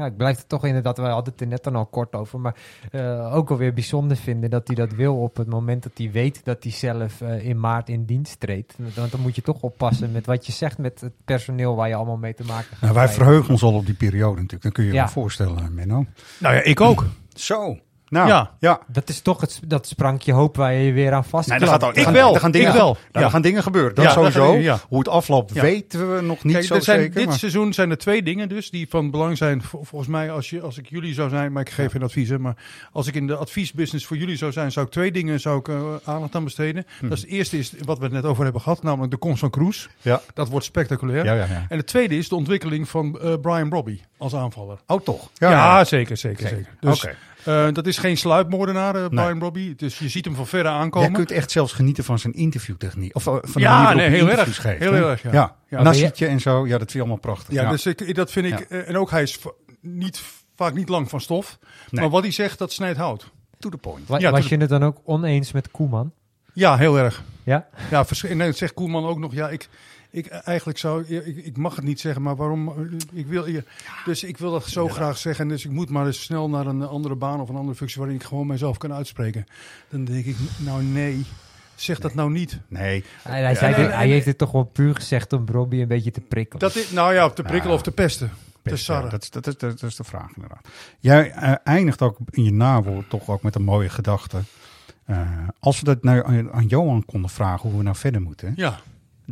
Ja, ik blijf het toch inderdaad, we hadden het er net dan al kort over, maar eh, ook alweer bijzonder vinden dat hij dat wil op het moment dat hij weet dat hij zelf eh, in maart in dienst treedt. Want dan moet je toch oppassen met wat je zegt met het personeel waar je allemaal mee te maken gaat. Nou, wij verheugen ons al op die periode natuurlijk. Dan kun je je Ja. wel voorstellen, Menno. Nou ja, ik ook. Zo. Nou, Ja. ja. Dat is toch het, dat sprankje hoop waar je je weer aan vast Nee, gaat, Ik er gaan, wel, er gaan dingen, ik wel. Er Ja. gaan dingen gebeuren. Dat Ja, sowieso. Hoe het afloopt Ja. weten we nog niet Kijk, zo er zijn, zeker. dit maar- seizoen zijn er twee dingen dus die van belang zijn. Vol- Volgens mij, als, je, als ik jullie zou zijn, maar ik geef geen advies, hè, maar als ik in de adviesbusiness voor jullie zou zijn, zou ik twee dingen zou ik, eh, aandacht aan besteden. Hm. Dat is het eerste is wat we het net over hebben gehad, namelijk de komst van Kroes. Ja. Dat wordt spectaculair. Ja, ja, ja. En het tweede is de ontwikkeling van eh, Brian Robbie als aanvaller. Oh, toch? Ja, zeker, zeker, Zeker. zeker. Dus Oké. Eh, dat is geen sluipmoordenaar, eh, Brian Robbie. Dus je ziet hem van verre Jij aankomen. kunt echt zelfs genieten van zijn interviewtechniek. Of eh, van de Ja, nee, heel erg. geeft, Heel erg, ja. Ja, Ja. Nassietje en zo. Ja, dat vind je allemaal prachtig. Ja, Ja, dus ik, dat vind ik. Ja. En ook hij is niet, vaak niet lang van stof. Nee. Maar wat hij zegt, dat snijdt hout. to the point. Wa- Ja, was je het dan ook oneens met Koeman? Ja, heel erg. Ja? Ja, dan zegt Koelman ook nog, ja, ik, ik eigenlijk zou, ik, ik mag het niet zeggen, maar waarom? eh, Ik wil, ja, dus ik wil dat zo graag zeggen, dus ik moet maar eens snel naar een andere baan of een andere functie waarin ik gewoon mijzelf kan uitspreken. Dan denk ik, nou nee, zeg dat nou niet. Nee, Hij, hij, zei nee, hij heeft het toch gewoon puur gezegd om Robbie een beetje te prikkelen. Dat is, nou ja, te prikkelen Ja. of te pesten. Te sarren. dat, is, dat, is, dat is de vraag inderdaad. Jij eh, eindigt ook in je nawoord toch ook met een mooie gedachte. Eh, als we dat nou aan, aan Johan konden vragen hoe we nou verder moeten. Ja,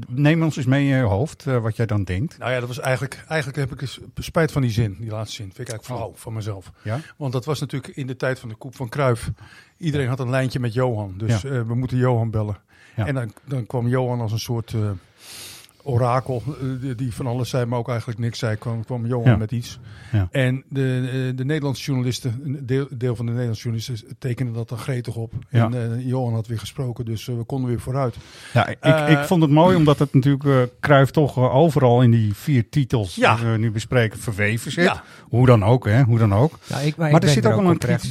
Neem ons eens mee in je hoofd eh, wat jij dan denkt. nou ja, dat was eigenlijk, eigenlijk heb ik eens spijt van die zin, die laatste zin. Vind ik eigenlijk flauw van mezelf. Ja? Want dat was natuurlijk in de tijd van de Koep van Kruif. Iedereen had een lijntje met Johan. Dus eh, we moeten Johan bellen. Ja. En dan, dan kwam Johan als een soort eh, orakel. eh, die, van alles zei, maar ook eigenlijk niks zei. Kwam, kwam Johan Ja. met iets. Ja. En de, eh, de Nederlandse journalisten, een deel, deel van de Nederlandse journalisten, tekenden dat dan gretig op. Ja. En eh, Johan had weer gesproken, dus we konden weer vooruit. Ja, ik, ik vond het mooi omdat het natuurlijk uh, Kruif toch overal in die vier titels Ja. die we nu bespreken verweven zit. Ja. Hoe dan ook, hè? Hoe dan ook. Ik, Maar, ik er ben zit ook wel een kritisch.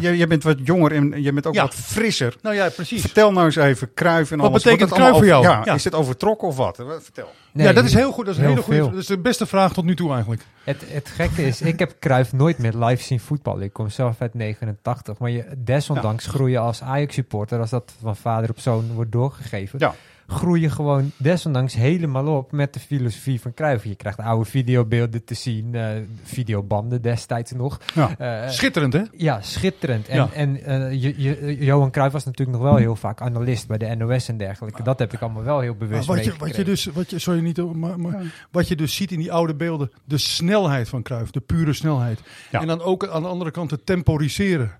Jij, bent wat jonger en je bent ook Ja. wat frisser. Nou ja, precies. Vertel nou eens even Kruif en Wat alles. betekent Cruijff voor jou? Ja, Ja. Is het overtrokken of wat? Vertel. Nee, ja, dat is heel goed. Dat is een heel hele goede. veel. Dat is de beste vraag tot nu toe eigenlijk. Het, het gekke is, ik heb Cruijff nooit met live zien voetballen. Ik kom zelf uit 89. Maar je, desondanks groei je als Ajax-supporter, als dat van vader op zoon wordt doorgegeven, Ja. Groei je gewoon desondanks helemaal op met de filosofie van Cruijff. Je krijgt oude videobeelden te zien, eh, videobanden destijds nog. Ja. Eh, Schitterend, hè? ja, schitterend. En, Ja. en eh, je, je, Johan Cruijff was natuurlijk nog wel heel vaak analist bij de NOS en dergelijke. Dat heb ik allemaal wel heel Maar bewust wat, je, wat je dus, wat je, sorry niet, maar, maar wat je dus ziet in die oude beelden, de snelheid van Cruijff, de pure snelheid. Ja. En dan ook aan de andere kant het temporiseren.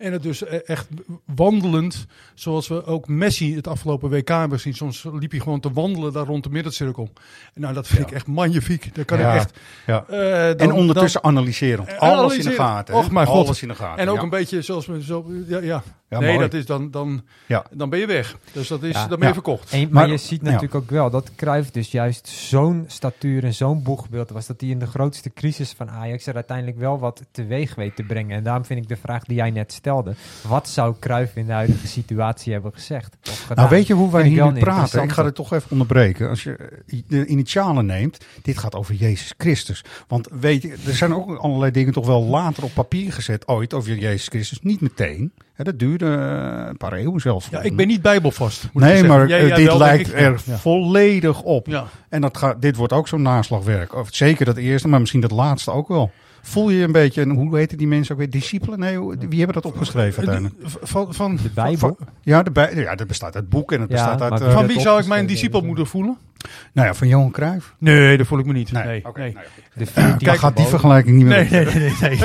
En het dus e- echt wandelend, zoals we ook Messi het afgelopen WK hebben gezien. Soms liep hij gewoon te wandelen daar rond de middencirkel. Nou, dat vind Ja. ik echt magnifiek. Daar kan Ja. ik echt... Ja. eh, dan- en ondertussen analyseren. Eh, Alles in de gaten. Och, mijn god. Alles in de gaten. En ook een beetje zoals we zo... Ja, ja. Ja, nee, mooi. dat is dan, dan, Ja. dan ben je weg. Dus dat is, Ja. dan ben je Ja. verkocht. En, maar, Maar- je ziet ja. natuurlijk ook wel dat Cruijff dus juist zo'n statuur en zo'n boegbeeld was... dat hij in de grootste crisis van Ajax er uiteindelijk wel wat teweeg weet te brengen. En daarom vind ik de vraag die jij net stelde... wat zou Cruijff in de huidige situatie hebben gezegd of gedaan? Nou, weet je hoe wij hier nu praten? Ik ga het toch even onderbreken. Als je de initialen neemt, dit gaat over Jezus Christus. Want weet je, er zijn ook allerlei dingen toch wel later op papier gezet ooit over Jezus Christus. Niet meteen. Dat duurde eh, een paar eeuwen zelfs. Ja, ik ben niet bijbelvast. moet Nee, ik maar eh, dit wel, lijkt ik. er Ja. volledig op. Ja. En dat gaat, dit wordt ook zo'n naslagwerk. Of zeker dat eerste, maar misschien dat laatste ook wel. Voel je een beetje, en hoe heten die mensen ook weer? Discipelen? Nee, wie hebben dat opgeschreven uiteindelijk? Eh, Van, van, De Bijbel. Ja, de bij, ja, dat bestaat uit boeken en het Ja, bestaat uit... wie van wie zou ik mijn discipel moeten voelen? Nou ja, van Johan Cruijff. Nee, dat voel ik me niet. Nee, Nee, nou ja, De 14 Kijk, gaat die vergelijking niet meer Nee, nee, nee, nee.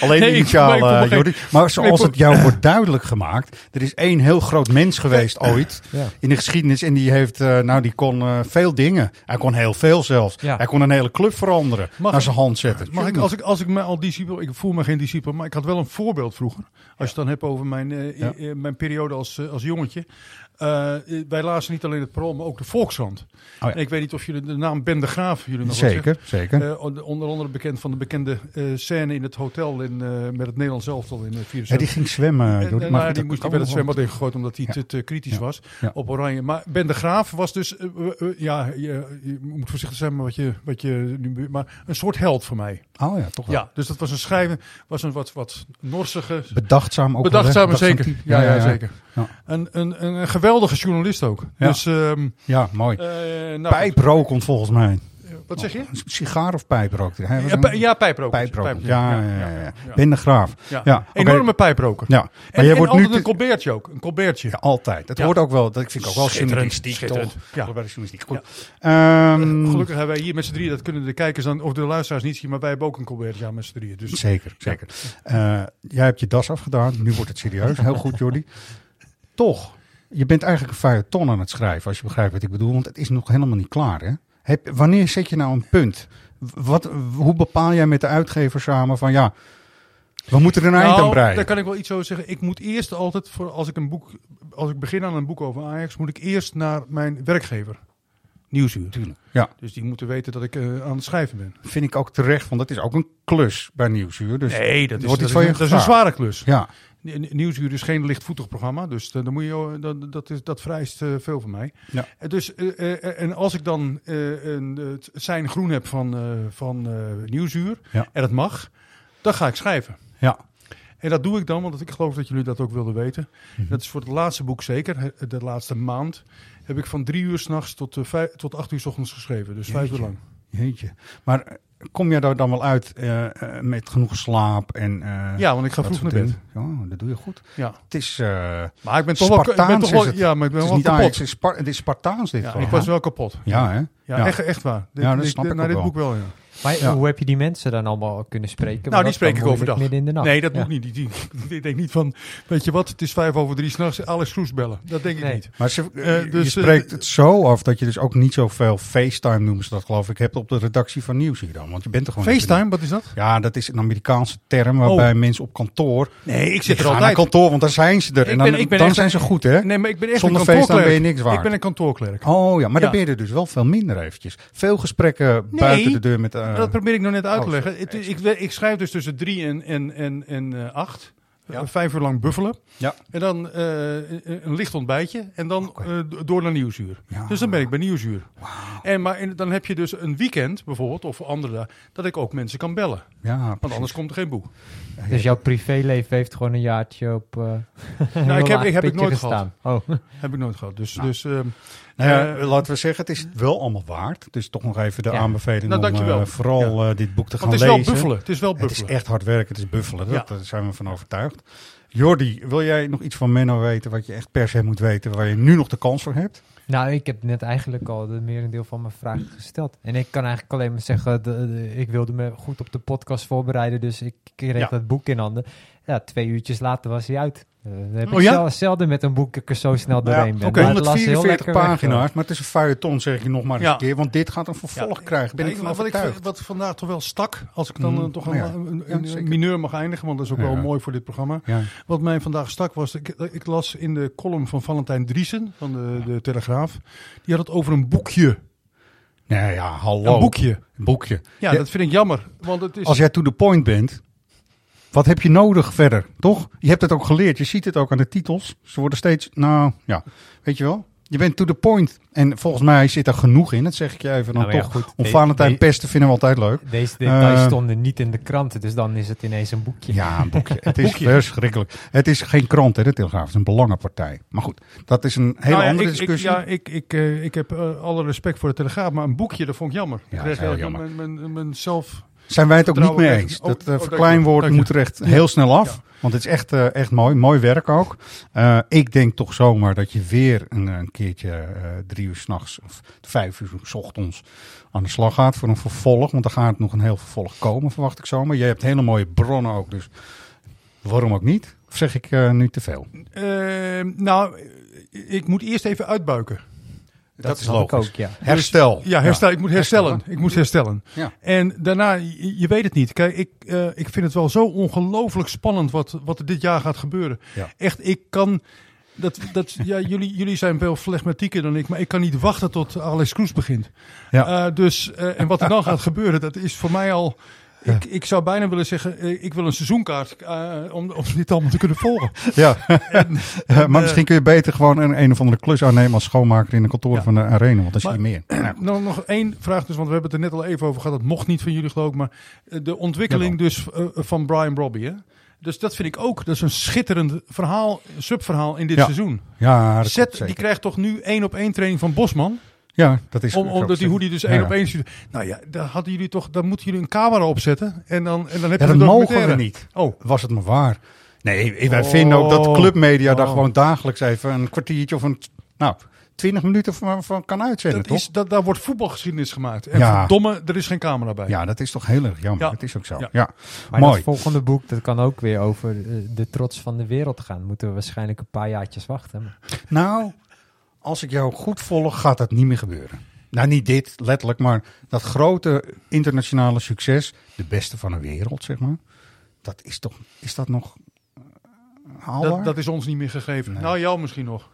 Alleen de voel me eh, Jordi. Maar zoals het jou wordt duidelijk gemaakt, er is één heel groot mens geweest ooit Ja. in de geschiedenis en die heeft, eh, nou die kon eh, veel dingen. Hij kon heel veel zelfs. Ja. Hij kon een hele club veranderen, Mag naar ik- zijn hand zetten. Mag ik, als ik, als ik me al discipel, ik voel me geen discipel, maar ik had wel een voorbeeld vroeger. Als je het dan hebt over mijn, Ja. mijn periode als, als jongetje. Eh, wij lazen niet alleen het Parool, maar ook de Volkskrant. Oh ja. Ik weet niet of jullie de naam Ben de Graaf jullie nog. Zeker, zeker. Eh, onder andere bekend van de bekende eh, scène in het hotel in, met het Nederlands elftal in uh, ja, die ging zwemmen, En, en, maar die moest hij bij het wel. zwembad ingegooid omdat hij Ja. te, te kritisch Ja. was op Oranje. Maar Ben de Graaf was dus, ja, je, je moet voorzichtig zijn met wat je, wat je nu, maar een soort held voor mij. Oh ja, toch wel. Ja, dus dat was een schrijver, was een wat, wat norsige, Bedachtzaam ook wel, bedachtzame Bedachtzaam zeker. Ja, ja, zeker. Ja. Een, een, een, een geweldige journalist ook. Ja. Dus, ehm Ja, mooi. eh nou, Pijprokend volgens mij. Wat zeg je? Een sigaar of pijprook? Hij was Ja, een pij- ja pijproker. pijproker. Pijp- Ja, ja, ja, ja. Ben de Graaf. Ja. Ja. Enorme pijproker. Ja, maar En, jij en wordt altijd nu... een colbertje ook. Een colbertje. Ja, altijd. Dat Ja. hoort ook wel. Dat vind ik ook wel journalistiek, schitterend. toch? Ja. Ja. Bij de journalistiek. Goed. Ehm, Gelukkig hebben wij hier met z'n drieën, dat kunnen de kijkers dan, of de luisteraars niet zien, maar wij hebben ook een colbertje aan met z'n drieën. Dus Zeker, zeker. Eh, jij hebt je das afgedaan. Nu wordt het serieus. Heel goed, Jordi. Toch, je bent eigenlijk een feuilleton aan het schrijven, als je begrijpt wat ik bedoel. Want het is nog helemaal niet klaar, hè? Heb, wanneer zet je nou een punt? Wat, hoe bepaal jij met de uitgever samen van ja, we moeten er een eind aan Nou, breien? daar kan ik wel iets over zeggen. Ik moet eerst altijd, voor, als ik een boek, als ik begin aan een boek over Ajax, moet ik eerst naar mijn werkgever. Nieuwsuur. Tuurlijk. Ja, Dus die moeten weten dat ik eh, aan het schrijven ben. vind ik ook terecht, want dat is ook een klus bij Nieuwsuur. Dus Nee, dat is, wordt dat iets van is, je dat is een zware klus. Ja, Nieuwsuur is geen lichtvoetig programma, dus eh, dan moet je, eh, dat, dat, is, dat vereist eh, veel van mij. Ja. En Dus, en als ik dan een, het zijn groen heb van, van Nieuwsuur, Ja. en dat mag, dan ga ik schrijven. ja. En dat doe ik dan, want ik geloof dat jullie dat ook wilden weten. Mhm. Dat is voor het laatste boek zeker, de laatste maand, heb ik van drie uur s'nachts tot, vijf, tot acht uur s ochtends geschreven. Dus vijf uur lang. Jeetje. Maar kom jij daar dan wel uit eh, met genoeg slaap en... eh, Ja, want ik ga vroeg naar bed. Oh, dat doe je goed. Ja. Het is... Maar ik ben toch wel, ik ben toch wel, ja, maar ik ben het is wel kapot. Ajax, het is, Spartaans dit Ja, ik was wel kapot. Ja, hè? Ja, Ja. Echt, echt waar. Dit- Ja, dat dit- snap ik naar ook dit wel. boek wel, ja. Maar Ja. hoe heb je die mensen dan allemaal kunnen spreken? Nou, die spreek ik overdag. Midden in de nacht. Nee, dat Ja. moet niet. Die, die, ik denk niet van, weet je wat, het is vijf over drie s'nachts, Alex Kroes bellen. Dat denk ik Nee. niet. Maar ze, Eh, je dus, spreekt eh, het zo af dat je dus ook niet zoveel FaceTime noemen ze dat geloof ik hebt op de redactie van Nieuws hier dan. Want je bent er gewoon... FaceTime, wat is dat? Ja, dat is een Amerikaanse term waarbij mensen op kantoor... Nee, ik Die gaan naar kantoor, want daar zijn ze er. Ik en dan, ben- ik ben dan echt zijn ze goed, hè? Nee, maar ik ben echt Zonder een FaceTime kantoorklerk. ben je niks waard. Ik ben een kantoorklerk. Oh ja, maar dan ben je er dus wel veel minder eventjes. Veel gesprekken buiten de deur met... eh, dat probeer ik nog net uit te oh, leggen. ik, ik schrijf dus tussen drie en, en, en, en eh, acht. Ja. Eh, vijf uur lang buffelen. Ja. En dan een licht ontbijtje. En dan door naar Nieuwsuur. Ja. Dus dan ben ik bij Nieuwsuur. En, maar en dan heb je dus een weekend bijvoorbeeld, of andere dagen, dat ik ook mensen kan bellen. ja, Want anders komt er geen boek. Dus jouw privéleven heeft gewoon een jaartje op. eh Nou, ik heb, ik heb ik nooit gestaan. gehad. Oh. Heb ik nooit gehad. Dus, Nou. dus ehm, Nou ja, laten we zeggen, het is wel allemaal waard. Dus toch nog even de Ja. aanbeveling Nou, om eh, vooral eh, dit boek te gaan want het is wel lezen. buffelen. Het is wel Het is buffelen. echt hard werken, het is buffelen. Dat, Ja. Daar zijn we van overtuigd. Jordi, wil jij nog iets van Menno weten wat je echt per se moet weten, waar je nu nog de kans voor hebt? Nou, ik heb net eigenlijk al de merendeel van mijn vragen gesteld. En ik kan eigenlijk alleen maar zeggen, de, de- ik wilde me goed op de podcast voorbereiden, dus ik kreeg Ja. dat boek in handen. Ja, twee uurtjes later was hij uit. Eh, dat heb Oh ik ja? zelden met een boek dat ik er zo snel doorheen ben. oké. Maar het las heel 144 lekker weg, pagina's, maar het is een feuilleton, zeg ik je nog maar eens Ja. een keer. Want dit gaat een vervolg krijgen, ben Ja, ik van wat, ik, wat vandaag toch wel stak, als ik dan Mm, eh, toch een, ja. een, Ja, mineur mag eindigen, want dat is ook Ja. wel mooi voor dit programma. Ja. Wat mij vandaag stak was, ik, ik las in de column van Valentijn Driesen van de, de Telegraaf, die had het over een boekje. Nee, ja, hallo. Een boekje. Een boekje. Ja, Ja. dat vind ik jammer, want het is... Als jij to the point bent, wat heb je nodig verder, toch? Je hebt het ook geleerd, je ziet het ook aan de titels. Ze worden steeds, nou ja, weet je wel? Je bent to the point. En volgens mij zit er genoeg in. Dat zeg ik je even dan Nou ja, toch. goed. Om Valentijn de- pesten vinden we altijd leuk. Deze details Eh, stonden niet in de kranten, dus dan is het ineens een boekje. Ja, een boekje. Het is Boekje. verschrikkelijk. Het is geen krant, hè, de Telegraaf. Het is een belangenpartij. Maar goed, dat is een hele Nou ja, andere ik, ik, discussie. ja, ik, ik, eh, ik heb eh, alle respect voor de Telegraaf, maar een boekje, dat vond ik jammer. Ja, heel jammer. Mijn, mijn, mijn zelf... Zijn wij het ook niet mee eens? Oh, Dat uh, verkleinwoord moet er echt heel snel af. Want het is echt, eh, echt mooi. Mooi werk ook. Eh, ik denk toch zomaar dat je weer een, een keertje drie uur s'nachts of vijf uur s ochtends aan de slag gaat voor een vervolg. Want er gaat nog een heel vervolg komen, verwacht ik zomaar. Jij hebt hele mooie bronnen ook, dus waarom ook niet? Of zeg ik nu te veel? Eh, nou, ik moet eerst even uitbuiken. Dat, is logisch. ook, ja. Herstel. Ja, herstel, ik moet herstellen. Herstellen. Ik moet herstellen. Ja. En daarna, je, je weet het niet. Kijk, ik, eh, ik vind het wel zo ongelooflijk spannend wat, wat er dit jaar gaat gebeuren. Ja. Echt, ik kan... Dat, dat, ja, jullie, jullie zijn veel flegmatieker dan ik, maar ik kan niet wachten tot Alex Kroes begint. Ja. Eh, dus, eh, en wat er dan gaat gebeuren, dat is voor mij al... Ik, ik zou bijna willen zeggen, eh, ik wil een seizoenkaart eh, om, om dit allemaal te kunnen volgen. Ja, maar eh, misschien kun je beter gewoon een, een of andere klus aannemen als schoonmaker in de kantoor Ja. van de arena. Want dan zie je Maar- meer. Nou, nog één vraag dus, want we hebben het er net al even over gehad. Dat mocht niet van jullie geloof ik, maar de ontwikkeling dus van Brian Robbie. Hè? Dus dat vind ik ook. Dat is een schitterend verhaal, subverhaal in dit Ja. seizoen. Ja, dat Zet, die krijgt toch nu één op één training van Bosman. Ja, dat is Om, omdat die, zeker. hoe die dus één ja. op één stuurt. Nou ja, daar hadden jullie toch, daar moeten jullie een camera opzetten. En dan, en dan heb Ja, je dat mogen we niet. Oh, Was het maar waar. Nee, wij Oh. vinden ook dat clubmedia daar Oh. gewoon dagelijks even een kwartiertje of een, nou, twintig minuten van, van kan uitzenden, dat toch? is, dat, daar wordt voetbalgeschiedenis gemaakt. En Ja. verdomme, er is geen camera bij. Ja, dat is toch heel erg jammer. Ja. Dat is ook zo. Ja, Ja. Maar mooi. het volgende boek, dat kan ook weer over eh, de trots van de wereld gaan. Moeten we waarschijnlijk een paar jaartjes wachten. Maar Nou, als ik jou goed volg, gaat dat niet meer gebeuren. Nou, niet dit, letterlijk, maar dat grote internationale succes, de beste van de wereld, zeg maar. Dat is toch, is dat nog eh, haalbaar? Dat, dat is ons niet meer gegeven. Nee. Nou, jou misschien nog.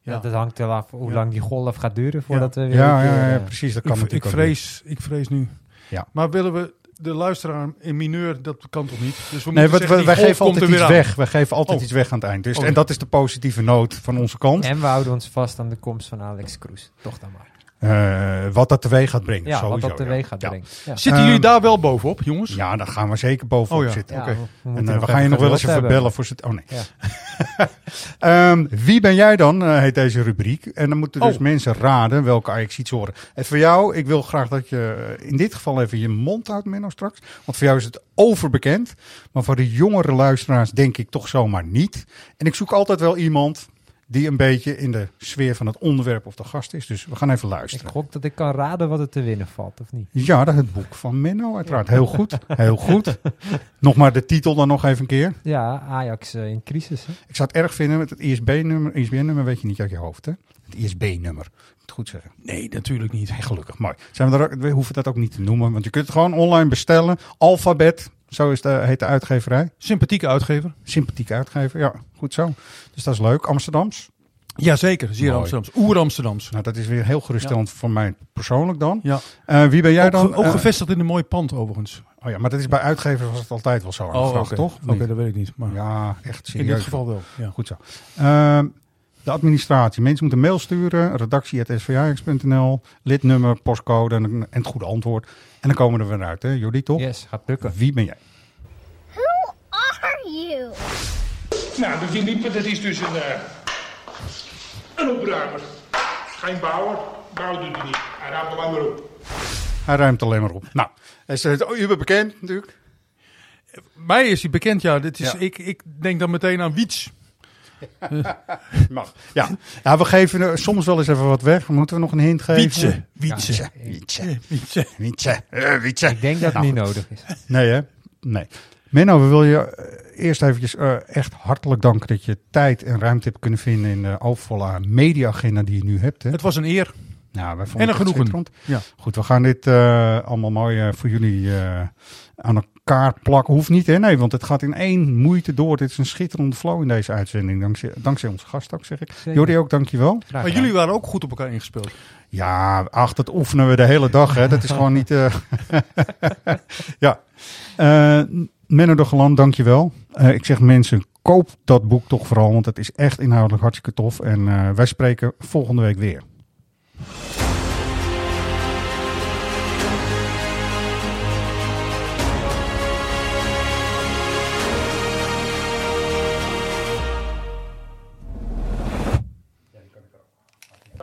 ja. Ja. dat hangt er af hoe Ja. lang die golf gaat duren voordat we weer... ja, ja, ja, eh, precies. Dat kan Ik, ik, natuurlijk ook vrees, ik vrees nu. Ja. Maar willen we de luisteraar in mineur, dat kan toch niet? Dus we Nee, moeten wat, zeggen, wij, geven altijd iets aan. weg. Wij geven altijd Oh. iets weg aan het eind. Dus, Oh. En dat is de positieve noot van onze kant. En we houden ons vast aan de komst van Alex Kroes. Toch dan maar. Eh, wat dat teweeg gaat brengen. Ja, sowieso, wat dat teweeg gaat brengen. Ja. Zitten Ehm, jullie daar wel bovenop, jongens? Ja, daar gaan we zeker bovenop Oh ja. zitten. We- we En eh, we gaan je nog wel eens even hebben. bellen voor z'n... Oh nee. Ja. Ehm, wie ben jij dan, eh, heet deze rubriek. En dan moeten dus Oh. mensen raden welke Ajax iets horen. En voor jou, ik wil graag dat je in dit geval even je mond houdt, Menno, straks. Want voor jou is het overbekend. Maar voor de jongere luisteraars denk ik toch zomaar niet. En ik zoek altijd wel iemand die een beetje in de sfeer van het onderwerp of de gast is. Dus we gaan even Ik luisteren. gok dat ik kan raden wat er te winnen valt, of niet? Ja, dat het boek van Menno uiteraard. Heel goed, heel goed. Nog maar de titel dan nog even een keer. Ja, Ajax eh, in crisis. Hè? Ik zou het erg vinden met het ISB-nummer. ISBN-nummer weet je niet uit je hoofd, hè? Het ISB-nummer. Het goed zeggen. Nee, natuurlijk niet. Nee, gelukkig, mooi. Zijn we, we hoeven dat ook niet te noemen, want je kunt het gewoon online bestellen. Alphabet, zo is de, heet de uitgeverij. Sympathieke uitgever. Sympathieke uitgever, ja, goed zo. Dus dat is leuk. Amsterdams. Jazeker, zeer Mooi. Amsterdams. Oer-Amsterdams. Nou, dat is weer heel geruststellend voor mij persoonlijk dan. Ja. Eh, wie ben jij Ook, dan? ook Eh, gevestigd in een mooi pand overigens. oh ja, maar dat is bij uitgevers was het altijd wel zo. vraag, oké. toch? Oké, niet? dat weet ik niet. Maar Ja, echt in serieus. dit geval wel. Ja. Goed zo. Ehm, de administratie. Mensen moeten mail sturen. Redactie.svajax.nl. Lidnummer, postcode en, en het goede antwoord. En dan komen we er weer uit, hè? Jordi, toch? Yes, gaat lukken. Wie ben jij? Who are you? Nou, dus die liepen, dat is dus een, eh, een opruimer. Geen bouwer, bouwen doet hij niet. Hij ruimt alleen maar op. Hij ruimt alleen maar op. Nou, hij is het uber bekend natuurlijk. Mij is hij bekend, ja. Dit is, Ja. Ik, ik denk dan meteen aan Wiets. Mag. Ja. ja, we geven er soms wel eens even wat weg. Moeten we nog een hint geven? Wietse. Wietse. Ja, Wietse. Wietse. Wietse. Eh, Wietse. Ik denk dat het Nou, niet nodig is. Nee, hè? Nee. Menno, we willen je eh, eerst eventjes eh, echt hartelijk danken dat je tijd en ruimte hebt kunnen vinden in de overvolle media-agenda die je nu hebt. Hè? Het was een eer. Nou, wij vonden En een het genoegen. Ja. Goed, we gaan dit eh, allemaal mooi eh, voor jullie eh, aan elkaar plakken. Hoeft niet, hè? Nee, want het gaat in één moeite door. Dit is een schitterende flow in deze uitzending. Dankzij, dankzij onze gast ook, zeg ik. Zeker. Jordi ook, dankjewel. Maar jullie waren ook goed op elkaar ingespeeld. Ja, ach, dat oefenen we de hele dag, hè. Dat is gewoon niet... eh, ja. Eh Menno de Geland, dankjewel. Eh ik zeg mensen, koop dat boek toch vooral, want het is echt inhoudelijk hartstikke tof. En eh, wij spreken volgende week weer.